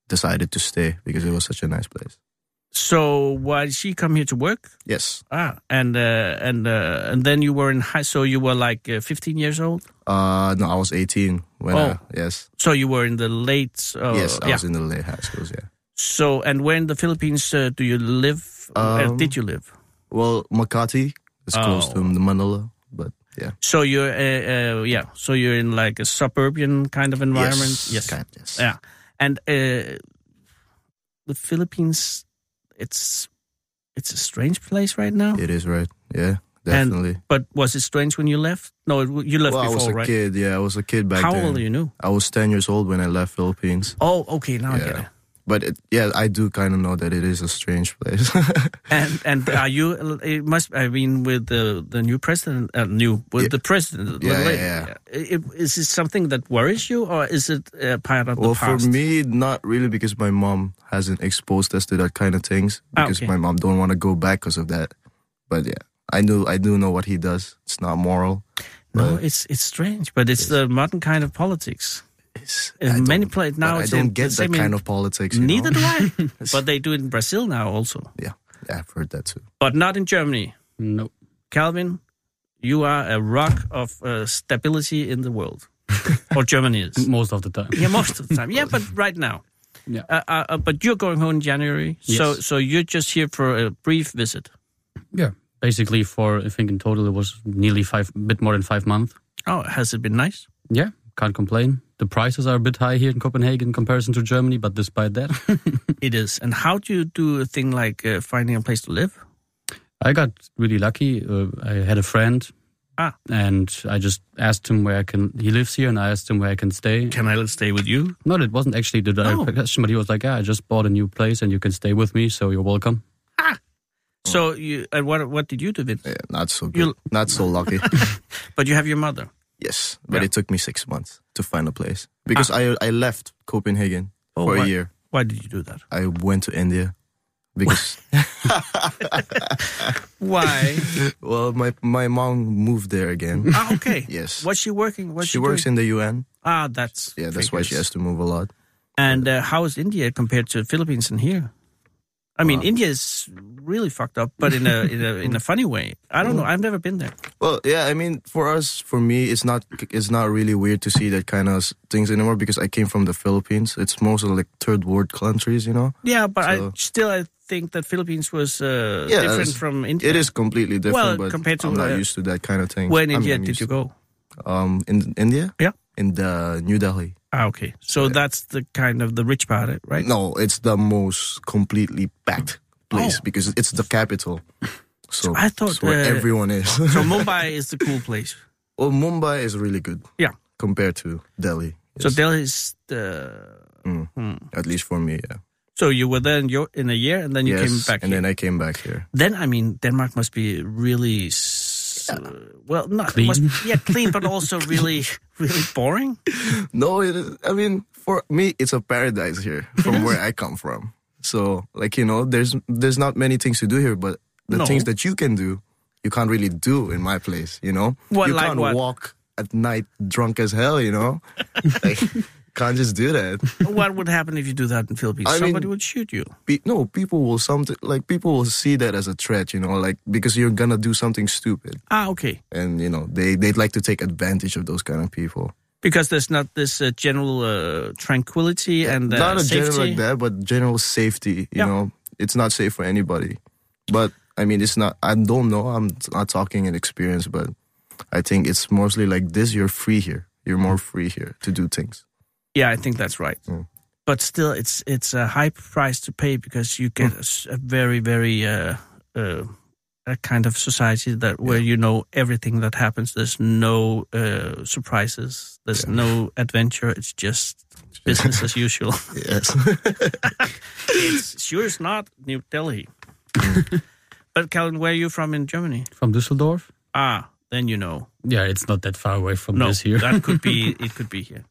decided to stay because it was such a nice place. so why did she come here to work? Yes. Ah, and uh, and uh, and then you were in high. So you were like uh, 15 years old. Uh, no, I was 18 when. Oh. I, yes. So you were in the late. Uh, yes, I yeah. was in the late high schools. Yeah. So and where in the Philippines uh, do you live? Where Um, did you live? Well, Makati is close Oh. to Manila, but yeah. So you're uh, uh, yeah. So you're in like a suburban kind of environment. Yes. Kind, yes. Yeah, and uh, the Philippines, it's it's a strange place right now. It is right. Yeah, definitely. But was it strange when you left? No, it, you left well, I was a right? kid. Yeah, I was a kid back How then. old are you now? I was 10 years old when I left Philippines. Oh, okay, now I get it. But it, yeah, I do kind of know that it is a strange place. And and are you? It must. I mean, with the the new president, uh, new with Yeah. the president. Yeah, the- yeah, yeah. It, is it something that worries you, or is it uh, part of well, the for me, not really because my mom hasn't exposed us to that kind of things. Ah, Because okay. my mom don't want to go back because of that. But yeah, I knew I do know what he does. It's not moral. no, it's it's strange, but it's the modern kind of politics. It's, In I many places now, I it's don't get that same in- kind of politics. you Neither know? do I. but they do it in Brazil now also, Yeah, yeah, I've heard that too. but not in Germany. No. Calvin, you are a rock of uh, stability in the world, or Germany is. Most of the time. Yeah, most of the time. Yeah, but right now. Yeah. Uh, uh, uh, but you're going home in January, so Yes. so you're just here for a brief visit. Yeah. Basically, for I think in total it was nearly five, bit more than five months. Oh, has it been nice? Yeah, can't complain. The prices are a bit high here in Copenhagen in comparison to Germany, but despite that, It is. And how do you do a thing like uh, finding a place to live? I got really lucky. Uh, I had a friend, Ah. and I just asked him where I can. He lives here, and I asked him where I can stay. Can I stay with you? No, it wasn't actually the direct Oh. question, but he was like, "Yeah, I just bought a new place, and you can stay with me, so you're welcome." So you and what what did you do then? Yeah, not so good. You'll- Not so lucky. But you have your mother. yes, but Yeah. it took me six months to find a place because I I left Copenhagen Oh, for why? a year. Why did you do that? I went to India because Why? well, my my mom moved there again. ah, okay. Yes. What's she working? What's she she works doing? in the UN. Ah, that's Yeah, that's why she has to move a lot. And uh, how is India compared to Philippines and here? I mean, India is really fucked up, but in a in a in a funny way. I don't know. I've never been there. Well, yeah, I mean, for us, for me, it's not it's not really weird to see that kind of things anymore because I came from the Philippines. It's mostly like third world countries, you know. Yeah, but I still I think that Philippines was uh, Yeah, different from India. It is completely different, Well, but compared to, I'm not uh, used to that kind of thing. Where in I'm India not did you go? Um, in India? Yeah. In the New Delhi. Ah, okay. So that's the kind of the rich part, right? No, it's the most completely packed place Oh. because it's the capital. So, I thought, where uh, everyone is. So Mumbai is the cool place. well, Mumbai is really good. Yeah. Compared to Delhi. So Yes. Delhi is the. Mm. Hmm. At least for me, yeah. So you were there in, your, in a year, and then you yes, came back. and here. then I came back here. Then I mean, Denmark must be really. S- uh, well, not Clean. Must, yeah, clean, but also really, really boring. No, it is, I mean, for me, it's a paradise here from where I come from. So, like you know, there's there's not many things to do here, but the No. things that you can do, you can't really do in my place. You know, What, you like can't what? walk at night drunk as hell. You know, like can't just do that. what would happen if you do that in Philippines? I mean- Somebody would shoot you. Pe- no, people will something like people will see that as a threat. You know, like because you're gonna do something stupid, Ah, okay. and you know they they'd like to take advantage of those kind of people. Because there's not this uh, general uh, tranquility and uh, not a safety. general like that, but general safety. You Yeah. know, it's not safe for anybody. But I mean, it's not. I don't know. I'm not talking in experience, but I think it's mostly like this. You're free here. You're more free here to do things. Yeah, I think that's right. Mm. But still, it's it's a high price to pay because you Mm. get a, very very uh, uh, a kind of society that where you know everything that happens. There's no uh, surprises. There's Yeah. no adventure. It's just business as usual. Yes. it's sure it's not New Delhi. but Calvin, where are you from in Germany? From Düsseldorf? Ah, then you know. Yeah, it's not that far away from No, this here. that could be. It could be here.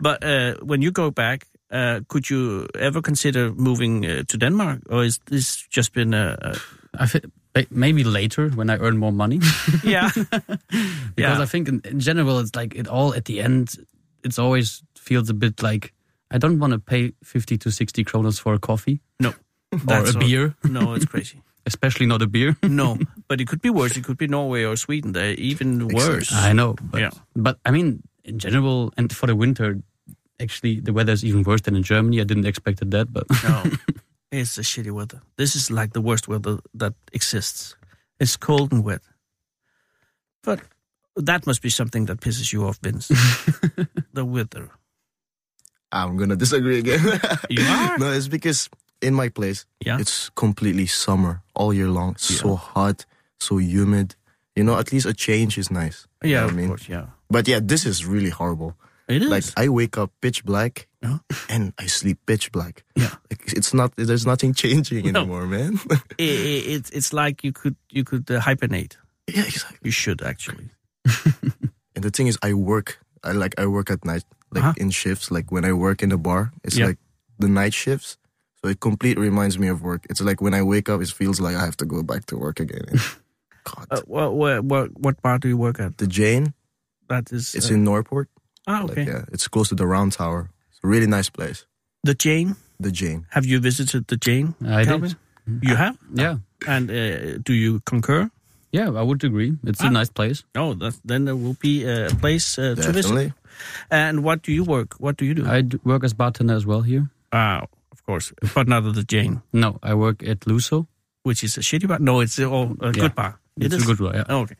But uh, when you go back, uh, could you ever consider moving uh, to Denmark, or is this just been a? a I thi- maybe later when I earn more money. yeah, because Yeah. I think in, in general it's like it all at the end it's always feels a bit like I don't want to pay 50 to 60 kronas for a coffee no, or a beer, no, it's crazy. especially not a beer. No, but it could be worse. It could be Norway or Sweden. They're even worse. I know, but, Yeah. but I mean in general and for the winter actually the weather is even worse than in Germany. I didn't expect that, but No, it's a shitty weather. This is like the worst weather that exists. It's cold and wet. But that must be something that pisses you off, Vince. the weather. I'm gonna disagree again. You are? No, it's because in my place, Yeah. it's completely summer all year long. So hot, so humid. You know, at least a change is nice. You Yeah, know of I mean? course, yeah. But yeah, this is really horrible. It is. Like I wake up pitch black Yeah. and I sleep pitch black. Yeah. Like, it's not. There's nothing changing No. anymore, man. I- I- it's it's like you could you could uh, hibernate. yeah, exactly. You should actually. And the thing is, I work. I like I work at night, like Uh-huh. in shifts. Like when I work in the bar, it's Yeah. like the night shifts. So it completely reminds me of work. It's like when I wake up, it feels like I have to go back to work again. God, Uh, what, what what what bar do you work at? the Jane. That is. It's uh, in Norport. Ah okay. Like yeah, it's close to the Round Tower. It's a really nice place. The Jane. The Jane. Have you visited the Jane? I Calvin? did. You have. Yeah. And uh, do you concur? Yeah, I would agree. It's Ah. a nice place. Oh, that, then there will be a place uh, to visit. Definitely. And what do you work? What do you do? I work as bartender as well here. Ah, of course, but not at the Jane, No, I work at Luso. which is a shitty bar. No, it's a, oh, a Yeah. good bar. It It's is? a good bar. Yeah. Oh, okay.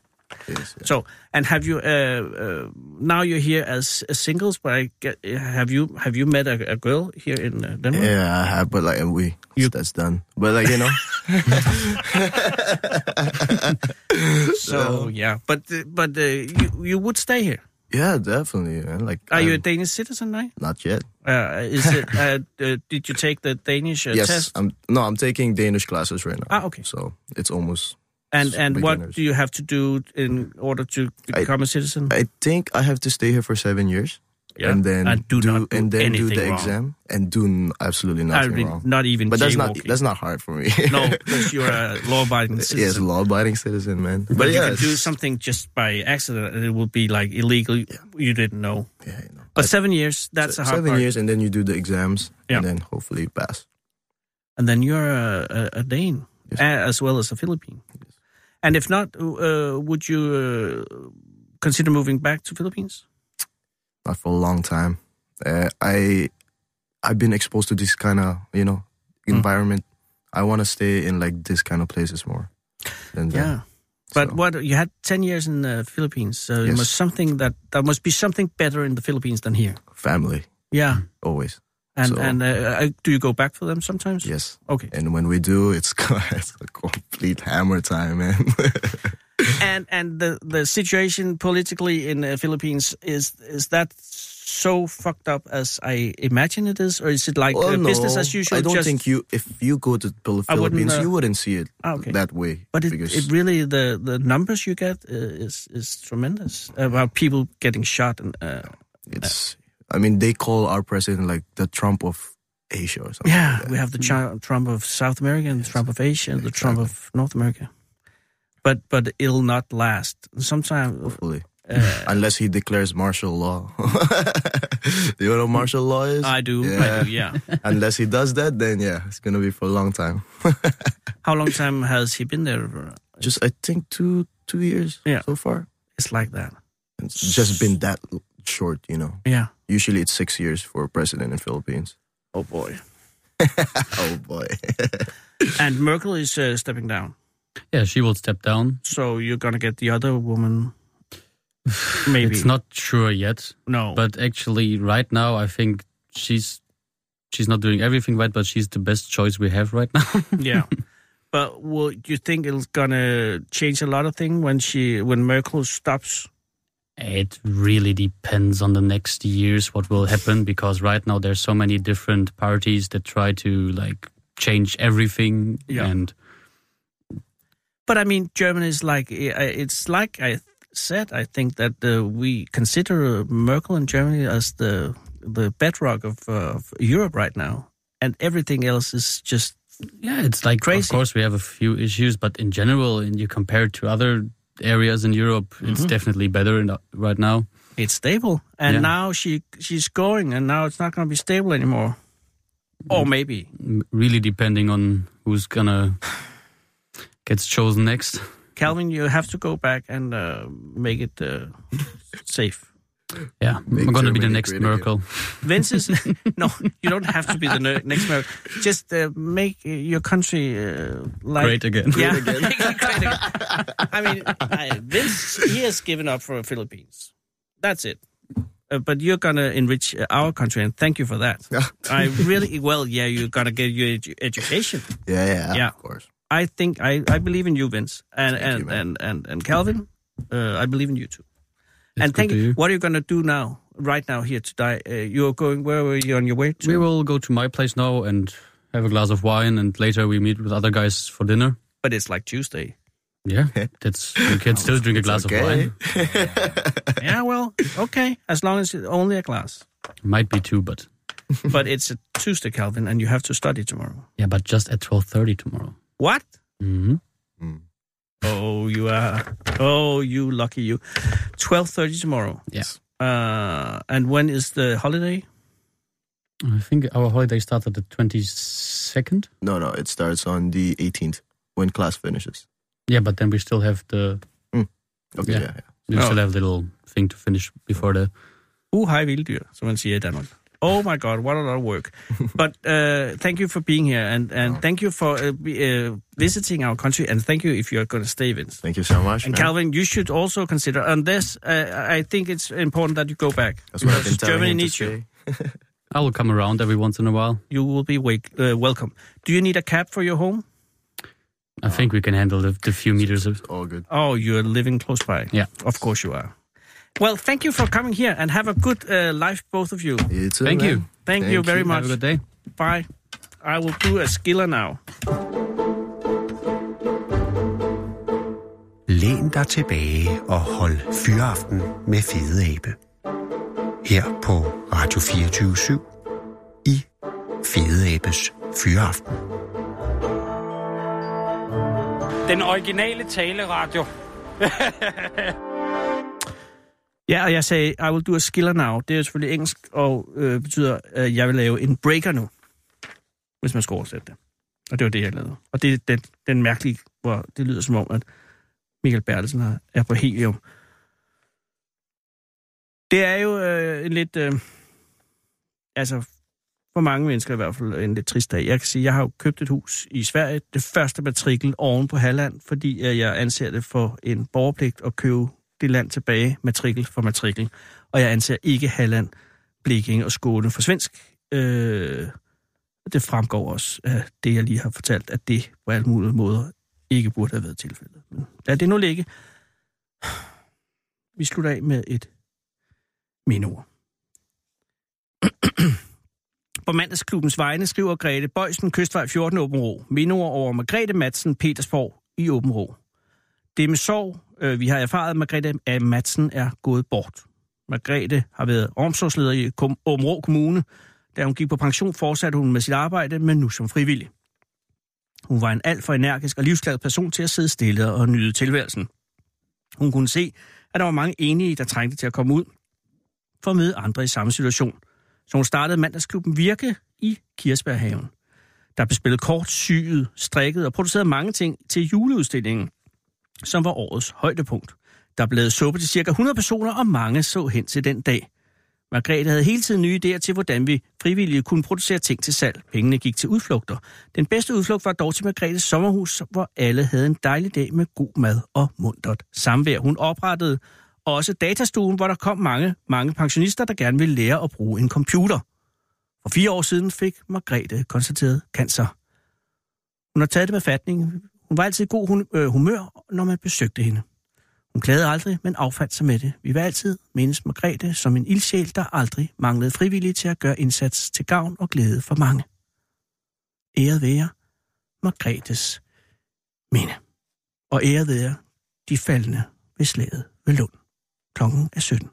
Yes, yeah. So, and have you uh, uh, now you're here as, as singles? But I get, have you have you met a, a girl here in uh, Denmark? Yeah, I have, but like we, You- that's done. But like you know, So yeah, but but uh, you you would stay here. yeah, definitely, man. Like, Are you a Danish citizen now? not yet? Uh, is it? Uh, uh, did you take the Danish uh, yes, test? I'm. No, I'm taking Danish classes right now. Ah, okay. So it's almost. And and what do you have to do in mm-hmm. order to become a citizen? I think I have to stay here for seven years. Yeah. And then And do not do and then do the wrong. exam and do absolutely I nothing mean, wrong. not even. But that's not that's not hard for me. no, because you're a law-abiding citizen. yes, law-abiding citizen, man. But, you yeah, can do something just by accident, and it will be like illegal. You didn't know. Yeah, you know. But I- seven years, that's a hard seven part. years, and then you do the exams, Yeah. and then hopefully pass. and then you're a, a, a Dane Yes. as well as a Philippine. And if not, uh, would you uh, consider moving back to Philippines? Not for a long time. Uh, I I've been exposed to this kind of you know Mm. environment. I want to stay in like this kind of places more. Than. Yeah. But So, what you had ten years in the Philippines, so Yes. must something that there must be something better in the Philippines than here. family Yeah, always. And So- and uh, uh, do you go back for them sometimes? Yes. Okay. And when we do, it's it's a complete hammer time, man. and and the the situation politically in the Philippines is is that so fucked up as I imagine it is, or is it like Well, uh, no, business as usual? I don't just, think you. If you go to the Philippines, uh, you wouldn't see it Ah, okay. that way. But it, because it really the the numbers you get uh, is is tremendous about people getting shot and uh, it's. I mean, they call our president like the Trump of Asia or something. yeah, like we have the Chi- Trump of South America and the Trump of Asia, and the Trump of North America. But but it'll not last. Sometimes Hopefully. uh, Unless he declares martial law. you know what martial law is? I do, I Yeah. do, yeah. Unless he does that, then yeah, it's gonna be for a long time. How long time has he been there? Just I think two two years Yeah. so far. It's like that. It's just been that short, you know. Yeah. Usually it's six years for a president in Philippines. Oh boy. oh boy. And Merkel is uh, stepping down. Yeah, she will step down. So you're gonna get the other woman. Maybe It's not sure yet, No, but actually, right now, I think she's she's not doing everything right, but she's the best choice we have right now. yeah. But will you think it's gonna change a lot of things when she when Merkel stops? It really depends on the next years what will happen because right now there's so many different parties that try to like change everything Yeah. and But I mean, Germany is like uh, it's like I said. I think that uh, we consider Merkel and Germany as the the bedrock of, uh, of Europe right now, and everything else is just yeah it's like Crazy. of course we have a few issues but in general and you compare it to other areas in Europe it's definitely better in, right now it's stable. And Yeah. now she she's going, and now it's not going to be stable anymore. Or maybe really depending on who's gonna gets chosen next Calvin, you have to go back and uh, make it uh, safe. Yeah Make I'm gonna be the next miracle. again. Vince is no, you don't have to be the ne- next miracle. Just uh, make uh, your country uh, like great again Yeah, Make it great again. I mean, I, Vince he has given up for the Philippines. That's it. Uh, but you're gonna enrich uh, our country, and thank you for that. I really well, yeah, you're gonna get your edu- education. Yeah, yeah, Yeah. of course. I think I, I believe in you, Vince, and Thank and, you, and and and Calvin. Uh, I believe in you too. That's and thank you. What are you gonna do now? Right now, here today, uh, you're going. Where were you on your way to? we will go to my place now and have a glass of wine and later we meet with other guys for dinner but it's like Tuesday. yeah that's you can still drink a glass of wine yeah, well, okay, as long as it's only a glass. might be two but but it's a Tuesday, Calvin, and you have to study tomorrow. yeah but just at 12:30 tomorrow What? hmm Oh, you are. Oh, you lucky you. Twelve thirty tomorrow. Yes. Uh, and when is the holiday? I think our holiday starts at the 22nd. No, no, it starts on the 18th when class finishes. Yeah, but then we still have the Okay, Yeah. yeah, yeah. we Oh. still have a little thing to finish before the. Uh, hej vilddyr, som man siger i Danmark. Oh my God, what a lot of work. but uh, thank you for being here, and, and thank you for uh, uh, visiting our country, and thank you if you're going to stay, Vince. Thank you so much. And man. Calvin, you should also consider on this. Uh, I think it's important that you go back. That's what I've been telling Germany needs you. I will come around every once in a while. You will be wake, uh, welcome. Do you need a cab for your home? I think we can handle the, the few meters of. All good. Oh, you're living close by. Yeah. Of course you are. Well, thank you for coming here and have a good uh, life, both of you. You too, Thank man. you. Thank, you very Have much. a good day. Bye. I will do a skiller now. Læn dig tilbage og hold fyraften med Fede Abe. Her på Radio 24 i Fede Abes Fyraften. Den originale taleradio. Ja, og jeg sagde, I will do a skiller now. Det er jo selvfølgelig engelsk, og øh, betyder, at jeg vil lave en breaker nu. Hvis man skal oversætte det. Og det var det, jeg lavede. Og det er den, den mærkelige, hvor det lyder som om, at Michael Bertelsen er- på helium. Det er jo øh, en lidt... Øh, altså, for mange mennesker i hvert fald en lidt trist dag. Jeg kan sige, jeg har jo købt et hus i Sverige, det første matrikel oven på Halland, fordi øh, jeg anser det for en borgerpligt at købe det land tilbage, matrikel for matrikel. Og jeg anser ikke Halland, Blekinge og Skåne for svensk. Øh, det fremgår også af det, jeg lige har fortalt, at det på alle mulige måder ikke burde have været tilfældet. Men lad det nu ligge. Vi slutter af med et mindeord. På mandagsklubbens vegne skriver Grete Bøjsen, Kystvej 14 Åben Rå. Mindeord over Margrethe Madsen, Petersborg i Åben Rå. Det er med sorg, øh, vi har erfaret, at Margrethe A. Madsen er gået bort. Margrethe har været omsorgsleder i Kom- Kommune. Da hun gik på pension, fortsatte hun med sit arbejde, men nu som frivillig. Hun var en alt for energisk og livsglad person til at sidde stille og nyde tilværelsen. Hun kunne se, at der var mange enige, der trængte til at komme ud for at møde andre i samme situation. Så hun startede mandagsklubben Virke i Kirsberghaven. Der blev spillet kort, syet, strikket og produceret mange ting til juleudstillingen, som var årets højdepunkt. Der blev suppe til cirka 100 personer, og mange så hen til den dag. Margrethe havde hele tiden nye idéer til, hvordan vi frivillige kunne producere ting til salg. Pengene gik til udflugter. Den bedste udflugt var dog til Margrethes sommerhus, hvor alle havde en dejlig dag med god mad og muntert samvær. Hun oprettede også datastuen, hvor der kom mange, mange pensionister, der gerne ville lære at bruge en computer. For fire år siden fik Margrethe konstateret cancer. Hun har taget det med fatning. Hun var altid i god øh, humør, når man besøgte hende. Hun klagede aldrig, men affandt sig med det. Vi var altid mindes Margrethe som en ildsjæl, der aldrig manglede frivillige til at gøre indsats til gavn og glæde for mange. Æret være Margrethes minde. Og æret være de faldende ved slaget ved Lund. Klokken er 17.